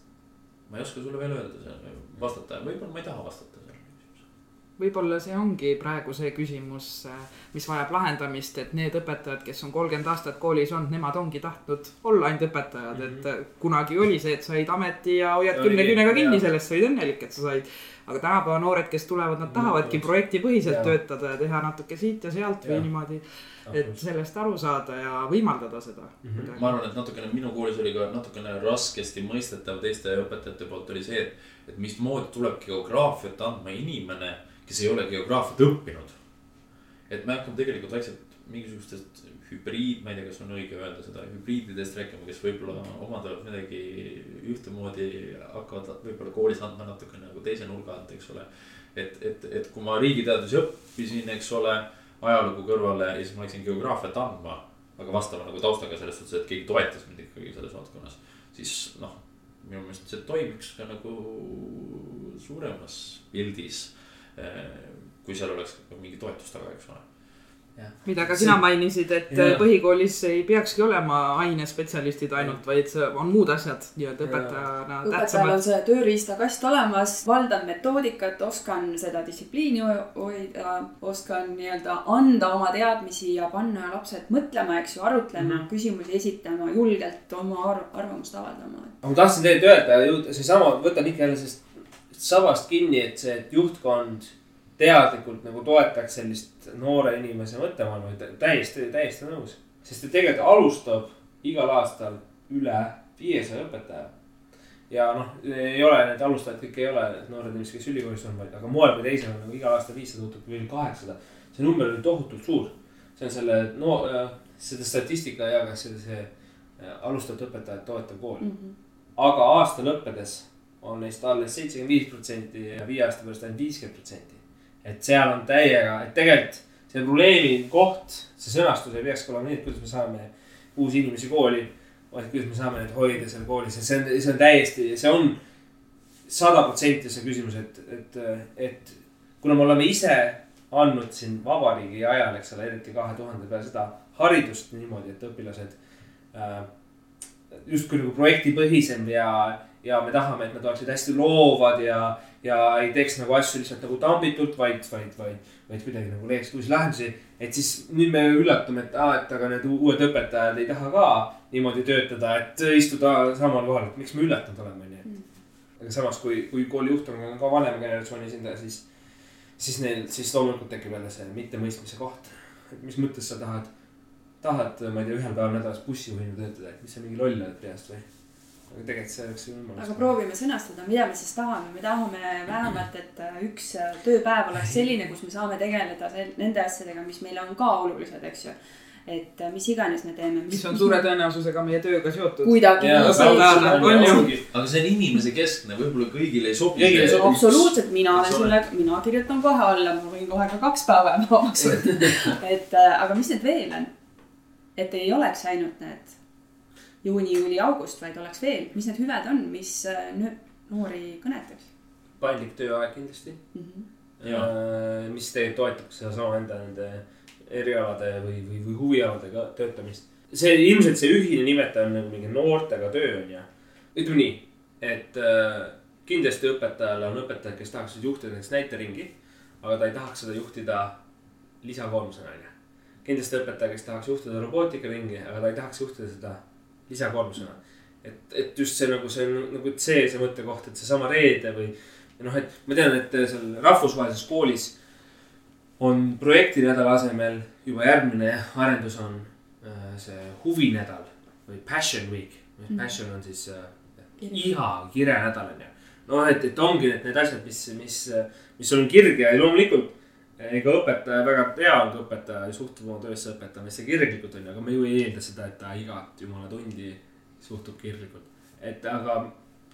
ma ei oska sulle veel öelda, vastata, võib-olla ma ei taha vastata. Võib-olla see ongi praegu see küsimus, mis vajab lahendamist, et need õpetajad, kes on kolmkümmend aastat koolis olnud, nemad ongi tahtnud olla ainult õpetajad mm, -hmm. et kunagi oli see, et said ameti ja hoiad kümne küünega kinni sellest, sa olid õnnelik, et sa said. aga tänapäeva noored, kes tulevad, nad tahavadki projektipõhiselt Jaa. töötada ja teha natuke siit ja sealt või Jaa. niimoodi, et sellest aru saada ja võimaldada seda mm. -hmm. ma arvan, et natukene minu koolis oli ka natukene raskesti mõistetav teiste õpetajate poolt oli see, et, et mismoodi tuleb geograafiat andma inimene, kes ei ole geograafiat õppinud. et me hakkame tegelikult vaikselt mingisugustest hübriid, ma ei tea, kas on õige öelda seda hübriididest rääkima, kes võib-olla omandavad midagi ühtemoodi, hakkavad võib-olla koolis andma natukene nagu teise nurga alt, eks ole. et, et, et kui ma riigiteadusi õppisin, eks ole, ajalugu kõrvale ja siis ma läksin geograafiat andma aga vastava nagu taustaga selles suhtes, et keegi toetas mind ikkagi selles valdkonnas, siis noh, minu meelest see toimiks ka nagu suuremas pildis. Kui seal oleks ka mingi toetus taga, eks ole. mida ka sina mainisid, et Jaa. põhikoolis ei peakski olema ainespetsialistid ainult, vaid see on muud asjad nii-öelda õpetajana õpetajal on tähtsamad. see tööriistakast olemas, valdan metoodikat, oskan seda distsipliini ho- hoida, oskan nii-öelda anda oma teadmisi ja panna lapsed mõtlema, eks ju, arutlema mm. -hmm. küsimusi esitama, julgelt oma arv arvamust avaldama. aga ma tahtsin tegelikult öelda, seesama, võtan ikka jälle sellest sabast kinni, et see, et juhtkond teadlikult nagu toetaks sellist noore inimese mõttemaailma, täiesti, täiesti nõus. sest et tegelikult alustab igal aastal üle viiesaja õpetaja. ja noh, ei ole need alustajad kõik ei ole need noored inimesed, kes ülikoolis on, vaid, aga moel või teisel on nagu igal aastal viissada uut või kaheksasada. see number oli tohutult suur. see on selle no, seda statistika jagas selle, see äh, alustavat õpetajat toetav kool. aga aasta lõppedes on neist alles seitsekümmend viis protsenti ja viie aasta pärast ainult viiskümmend protsenti. et seal on täiega, et tegelikult see probleemi koht, see sõnastus ei peakski olema nii, et kuidas me saame uusi inimesi kooli, vaid kuidas me saame neid hoida seal koolis ja see on, see on täiesti, see on sada protsenti see küsimus, et, et, et kuna me oleme ise andnud siin vabariigi ajal, eks ole, eriti kahe tuhande peale seda haridust niimoodi, et õpilased äh, justkui nagu projektipõhisem ja, ja me tahame, et nad oleksid hästi loovad ja, ja ei teeks nagu asju lihtsalt nagu tambitult, vaid, vaid, vaid, vaid kuidagi nagu leiaksid uusi lahendusi. et siis nüüd me üllatume, et aa, et aga need uued õpetajad ei taha ka niimoodi töötada, et istuda samal kohal, et miks me üllatunud oleme, onju. aga samas, kui, kui koolijuht on ka vanema generatsiooni esindaja, siis, siis neil, siis loomulikult tekib jälle see mittemõistmise koht. et mis mõttes sa tahad tahad, ma ei tea, ühel päeval nädalas bussijuhina töötada, et mis sa mingi loll oled peast või? Aga tegelikult see oleks ju võimalus. aga proovime sõnastada, mida me siis tahame, me tahame vähemalt, et äh, üks äh, tööpäev oleks selline, kus me saame tegeleda nende asjadega, mis meile on ka olulised, eks ju et äh, mis iganes me teeme. mis on suure tõenäosusega meie tööga seotud. kuidagi. aga see on inimese keskne, võib-olla kõigile ei sobi. absoluutselt, mina olen sulle, mina kirjutan kohe alla, ma võin kohe ka kaks päeva <laughs> vabaks võtta. <laughs> et aga mis need veel on? et ei oleks ainult need juuni, juuli, august, vaid oleks veel, mis need hüved on, mis äh, noori kõnetaks? paindlik tööaeg kindlasti mm. -hmm. Ja, mis tegelikult toetab sedasama enda nende erialade või, või, või huvialadega töötamist. see ilmselt see ühine nimetaja on nagu mingi noortega töö on ju. ütleme nii, et äh, kindlasti õpetajal on õpetajad, kes tahaksid juhtida näiteks näiteringi, aga ta ei tahaks seda juhtida lisakoormusena on ju kindlasti õpetaja, kes tahaks juhtida robootikaringi, aga ta ei tahaks juhtida seda lisakoormusena. et, et just see nagu see nagu see, see mõttekoht, et seesama reede või noh, et ma tean, et seal rahvusvahelises koolis on projektinädala asemel juba järgmine arendus on äh, see huvinädal või passion week. Mhm. Passion on siis äh, iha, kirenädal on ju. noh, et, et ongi need, need asjad, mis, mis, mis sul on kirge ja loomulikult ega õpetaja väga hea on, kui õpetaja suhtub oma töösse õpetamisse kirglikult onju, aga me ju ei eelda seda, et ta igat jumala tundi suhtub kirglikult. et aga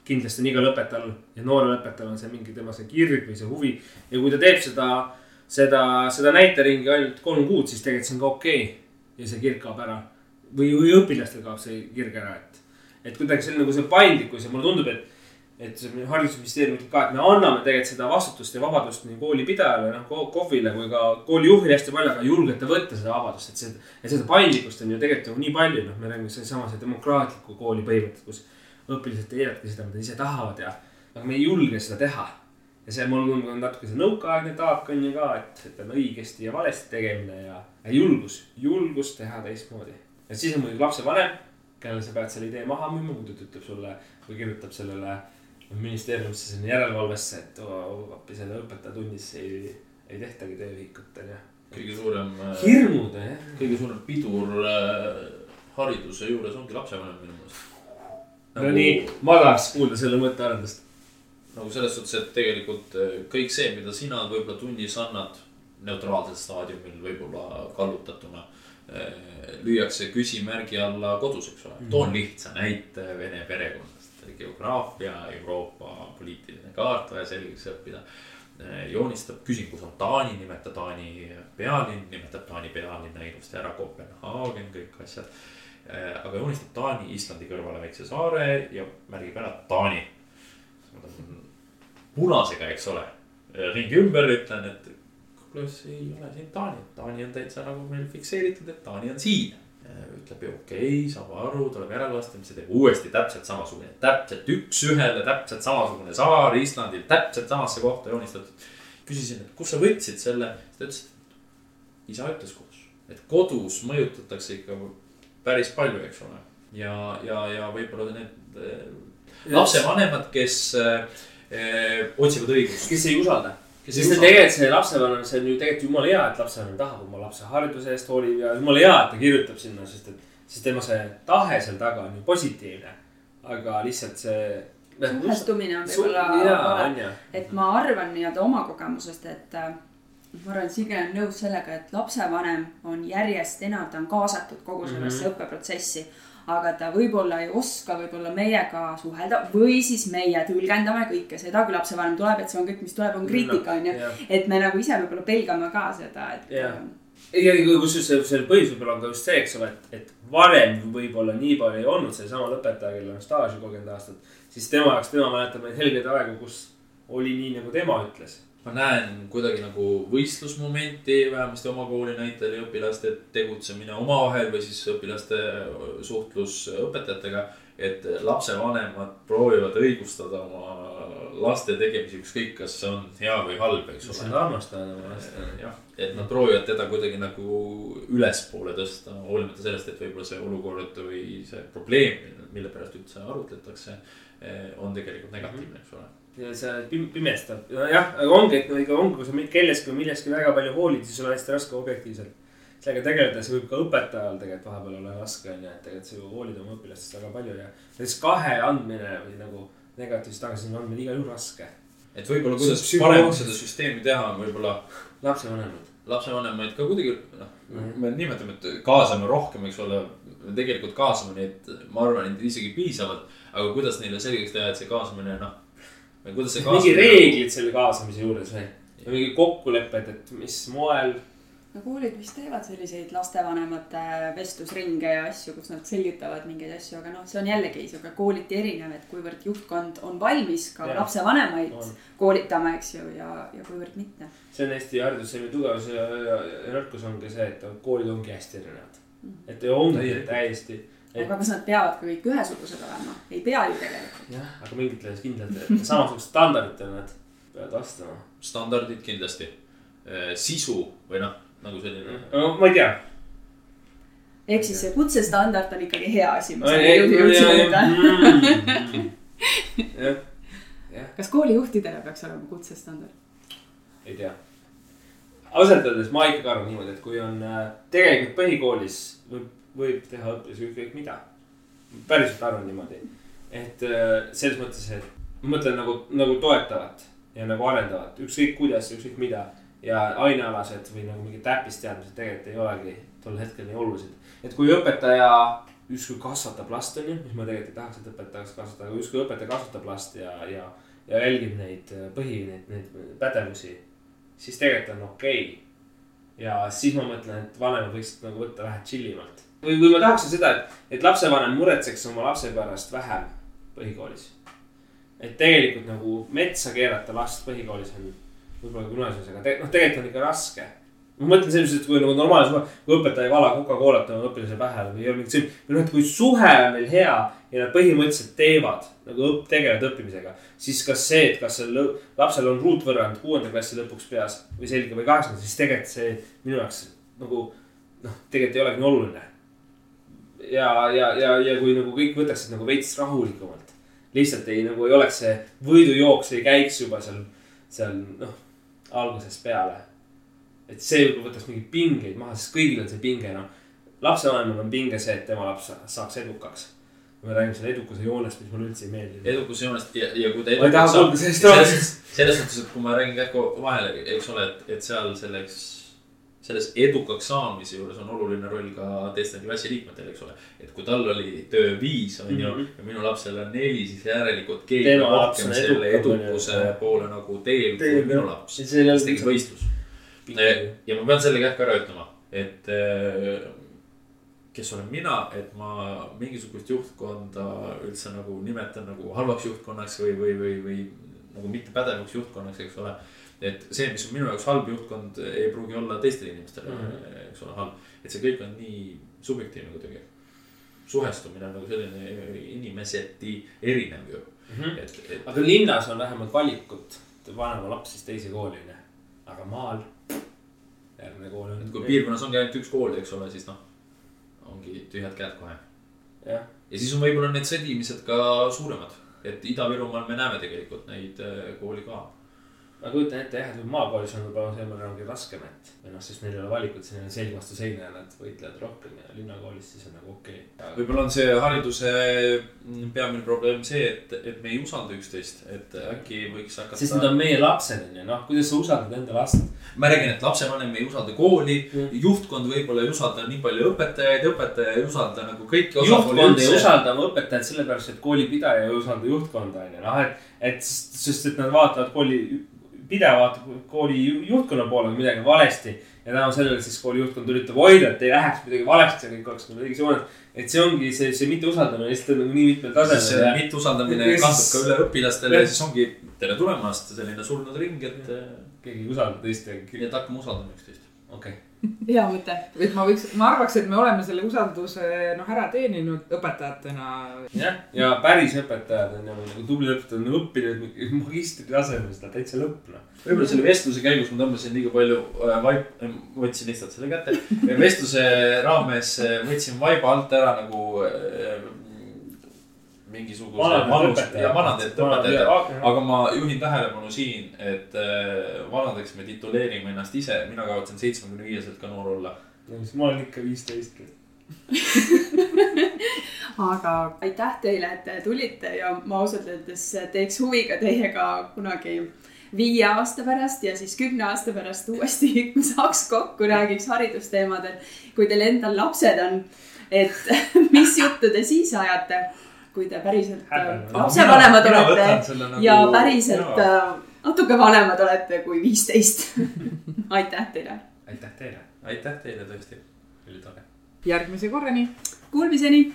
kindlasti on igal õpetajal ja noorel õpetajal on see mingi tema see kirg või see huvi. ja kui ta teeb seda, seda, seda näiteringi ainult kolm kuud, siis tegelikult see on ka okei okay. ja see kirg kaob ära. või, või õpilastel kaob see kirg ära, et, et kuidagi see on nagu see paindlikkus ja mulle tundub, et et haridusministeerium ütleb ka, et me anname tegelikult seda vastutust ja vabadust nii koolipidajale, noh KOV-ile kui ka koolijuhile hästi palju, aga julgete võtta seda vabadust, et see. et seda paindlikkust on ju tegelikult nagu nii palju, noh, me räägime seesama see demokraatliku kooli põhimõtted, kus õpilased teevadki seda, mida ise tahavad ja. aga me ei julge seda teha. ja see mul on natuke see nõukaaegne taak on ju ka, et, et on õigesti ja valesti tegemine ja, ja julgus, julgus teha teistmoodi. et siis on muidugi lapsevanem, kellele sa pead selle idee maha müüma, muidu ta ütleb sulle või kirjutab sellele ministeeriumisse sinna järelevalvesse, et appi selle õpetajatunnis ei, ei tehtagi tööühikut, onju. kõige suurem. Äh, hirmud, jah. kõige suurem pidur äh, hariduse juures ongi lapsevanem minu meelest nagu.... no nii, ma tahaks kuulda selle mõttearendust. nagu selles suhtes, et tegelikult äh, kõik see, mida sina võib-olla tunnis annad neutraalsel staadiumil võib-olla kallutatuna lüüakse küsimärgi alla kodus, eks ole mm. -hmm. toon lihtsa näite vene perekond geograafia, Euroopa poliitiline kaart vaja selgeks õppida. joonistab, küsin, kus on Taani, nimeta Taani pealinn, nimetab Taani pealinna ilusti ära, Kopenhaagen, kõik asjad. aga joonistab Taani Islandi kõrvale väikse saare ja märgib ära Taani. punasega, eks ole, ringi ümber ütlen, et kuule, ei ole siin Taani, Taani on täitsa nagu meil fikseeritud, et Taani on siin ütleb ju okei okay,, saab aru, tuleb järelvastamise, teeb uuesti täpselt samasugune, täpselt üks-ühele täpselt samasugune saar Islandil, täpselt samasse kohta joonistatud. küsisin, et kust sa võtsid selle, ta ütles, et isa ütles kodus, et kodus mõjutatakse ikka päris palju, eks ole. ja, ja, ja võib-olla need äh, lapsevanemad, kes äh, otsivad õigust. kes ei usalda sest et tegelikult see lapsevanem, see on ju tegelikult jumala hea, et lapsevanem tahab oma lapse hariduse eest hoolib ja jumala hea, et ta kirjutab sinna, sest et. sest tema see tahe seal taga on ju positiivne. aga lihtsalt see. suhestumine on võib-olla et ma arvan nii-öelda oma kogemusest, et äh, ma arvan, et Signe on nõus sellega, et lapsevanem on järjest enam, ta on kaasatud kogu sellesse mm -hmm. õppeprotsessi aga ta võib-olla ei oska võib-olla meiega suhelda või siis meie tõlgendame kõike seda, kui lapsevanem tuleb, et see on kõik, mis tuleb, on kriitika on ju. et me nagu ise võib-olla pelgame ka seda, et. ja kusjuures see, see põhjus võib-olla on ka just see, eks ole, et, et varem võib-olla nii palju ei olnud seesamal õpetaja, kellel on staaži kolmkümmend aastat. siis tema jaoks, tema mäletab neid helgeid aegu, kus oli nii, nagu tema ütles ma näen kuidagi nagu võistlusmomenti vähemasti oma kooli näitel ja õpilaste tegutsemine omavahel või siis õpilaste suhtlus õpetajatega. et lapsevanemad proovivad õigustada oma laste tegemisi, ükskõik, kas see on hea või halb, eks ole. Nad armastavad oma last. jah, et nad proovivad teda kuidagi nagu ülespoole tõsta, hoolimata sellest, et võib-olla see olukord või see probleem, mille pärast üldse arutletakse, on tegelikult negatiivne, eks ole see pim-, pimestab, nojah, aga ongi, et ongi, kui sa kellestki või millestki väga palju hoolid, siis on hästi raske objektiivselt sellega tegeleda, see võib ka õpetajal tegelikult vahepeal olla raske on ju, et tegelikult sa ju hoolid oma õpilastest väga palju ja näiteks kahe andmine või nagu negatiivse tagasiside andmine igal juhul raske. et võib-olla kuidas paremaks seda süsteemi teha, on võib-olla lapsevanemad. lapsevanemaid ka kuidagi noh mm -hmm., me nimetame, et kaasame rohkem, eks ole. tegelikult kaasame neid, ma arvan, et isegi piisavalt, aga kuidas neile selgeks teha, et see kaasamine noh või kuidas see mingi reeglid selle kaasamise juures või? või mingi kokkulepped, et mis moel? no koolid vist teevad selliseid lastevanemate vestlusringe ja asju, kus nad selgitavad mingeid asju, aga noh, see on jällegi sihuke kooliti erinev, et kuivõrd juhtkond on valmis ka ja, lapsevanemaid on. koolitama, eks ju, ja, ja kuivõrd mitte. see on Eesti haridussüsteemi tugevus ja, ja, ja nõrkus ongi see, et koolid ongi hästi erinevad mm. -hmm. et ongi täiesti. Aga kas nad peavad ka kõik ühesugused olema? ei pea ju tegelikult. jah, aga mingitele kindlad <laughs> samasugused standarditele nad peavad vastama. standardid kindlasti. sisu või noh, nagu selline. no ma ei tea. ehk siis see kutsestandard on ikkagi hea asi. Mm. <laughs> kas koolijuhtidele peaks olema kutsestandard? ei tea ausalt öeldes ma ikkagi arvan niimoodi, et kui on äh, tegelikult põhikoolis võib teha õppes ükskõik mida. päriselt arvan niimoodi, et äh, selles mõttes, et ma mõtlen nagu, nagu toetavat ja nagu arendavat, ükskõik kuidas, ükskõik mida. ja ainealased või nagu mingid täppisteadmised tegelikult ei olegi tol hetkel nii olulised. et kui õpetaja justkui kasvatab last, on ju, mis ma tegelikult ei tahaks, et õpetaja kasvatada, aga justkui õpetaja kasvatab last ja, ja, ja jälgib neid äh, põhi, neid, neid pädevusi, siis tegelikult on okei okay. ja siis ma mõtlen, et vanemad võiksid nagu võtta vähe chill imalt või, või ma tahaksin seda, et, et lapsevanem muretseks oma lapse pärast vähem põhikoolis. et tegelikult nagu metsa keerata last põhikoolis on võib-olla osas, aga te, noh, tegelikult on ikka raske. ma mõtlen selles mõttes, et kui nagu normaalne, kui õpetaja ei vala Coca-Colat oma õpilasele pähe või ei ole mingit siin. või noh, et kui suhe on neil hea ja nad põhimõtteliselt teevad nagu õpp, tegelevad õppimisega. siis kas see, et kas sellel lapsel on ruutvõrrand kuuenda klassi lõpuks peas või selge või kaheksanda, siis tegelikult see minu jaoks nagu noh, tegelikult ei olegi oluline ja, ja, ja, ja kui nagu kõik võtaksid nagu veits rahulikumalt. lihtsalt ei, nagu ei oleks see võidujooks ei käiks juba seal, seal noh, algusest peale. et see võib-olla võtaks mingeid pingeid maha, sest kõigil on see pinge, noh. lapsevanemal on pinge see, et tema laps saaks edukaks ma räägin selle edukuse joonest, mis mulle üldse ei meeldi. edukuse joonest ja, ja kui ta edukaks saab. selles, selles suhtes, et kui ma räägin kähku vahele, eks ole, et, et seal selleks selles edukaks saamise juures on oluline roll ka teistel klassiliikmetel, eks ole. et kui tal oli töö viis, on ju, mhm. ja minu lapsel on neli, siis järelikult keegi on rohkem selle edukuse ja. poole nagu teel kui minu laps. siis tekkis võistlus. ja ma pean selle kähku ära ütlema, et äh, kes olen mina, et ma mingisugust juhtkonda üldse nagu nimetan nagu halvaks juhtkonnaks või, või, või, või nagu mittepädevaks juhtkonnaks, eks ole et see, mis on minu jaoks halb juhtkond, ei pruugi olla teistele inimestele mm, -hmm. eks ole, halb. et see kõik on nii subjektiivne kuidagi. suhestumine on nagu selline inimeseti erinev ju mm. -hmm. et, et. aga linnas on vähemalt valikut, vanema laps siis teise kooli on ju, aga maal järgmine kool on. kui piirkonnas ongi ainult üks kool, eks ole, siis noh, ongi tühjad käed kohe. ja siis on võib-olla need sõdimised ka suuremad, et Ida-Virumaal me näeme tegelikult neid äh, kooli ka ma kujutan ette jah, et maakoolis on võib-olla see mõnevõrra raskem, et või noh, sest neil ei ole valikut, siin on selg vastu seina ja nad võitlevad rohkem ja linnakoolis siis on nagu okei okay.. võib-olla on see hariduse mm, peamine probleem see, et, et me ei usalda üksteist, et äkki võiks sest need hakata. on meie lapsed on ju, noh, kuidas sa usaldad enda last. ma räägin, et lapsevanem ei usalda kooli Mm., juhtkond võib-olla ei usalda nii palju õpetajaid, õpetaja ei usalda nagu kõiki juhtkond ei. usalda oma õpetajat sellepärast, et koolipidaja ei usalda juhtkonda on ju, noh et, et sest sest et nad vaatavad kooli, pidaja vaatab kooli ju- juhtkonna poole, kui midagi valesti. ja tänu sellele siis kooli juhtkond üritab hoida, et ei läheks midagi valesti ja kõik oleks õiges suunas. et see ongi see, see mitteusaldamine lihtsalt on nagu nii mitmel tasemel see ja mitteusaldamine siis- kandub ka üle õpilastele ja siis ongi tere tulemast, selline surnud ring, et, keegi ei usalda teist nii et hakkame usaldama üksteist. okei. Hea mõte. et ma võiks, ma arvaks, et me oleme selle usalduse noh ära teeninud õpetajatena. jah, ja päris õpetajad on ju nagu tubli õpetajad on õppinud magistri tasemel seda täitsa lõpp noh. võib-olla selle vestluse käigus ma tõmbasin liiga palju äh, vaip-, võtsin lihtsalt selle kätte. vestluse raames äh, võtsin vaiba alt ära nagu äh, mingisuguse õpetajad. ja vanadelt ja- aga ma juhin tähelepanu siin, et äh, vanadeks me tituleerime ennast ise, mina kavatsen seitsmekümne viieselt ka noor olla. ma olen ikka viisteist. <laughs> aga aitäh teile, et te tulite ja ma ausalt öeldes teeks huviga teiega kunagi viie aasta pärast ja siis kümne aasta pärast uuesti <laughs> saaks kokku, räägiks haridusteemadel. kui teil endal lapsed on, et <laughs> mis juttu te siis ajate, kui te päriselt äh, lapsevanemad olete nagu, ja päriselt äh, natuke vanemad olete kui viisteist. <laughs> aitäh teile. aitäh teile, aitäh teile tõesti. oli tore. järgmise korrani Kuulmiseni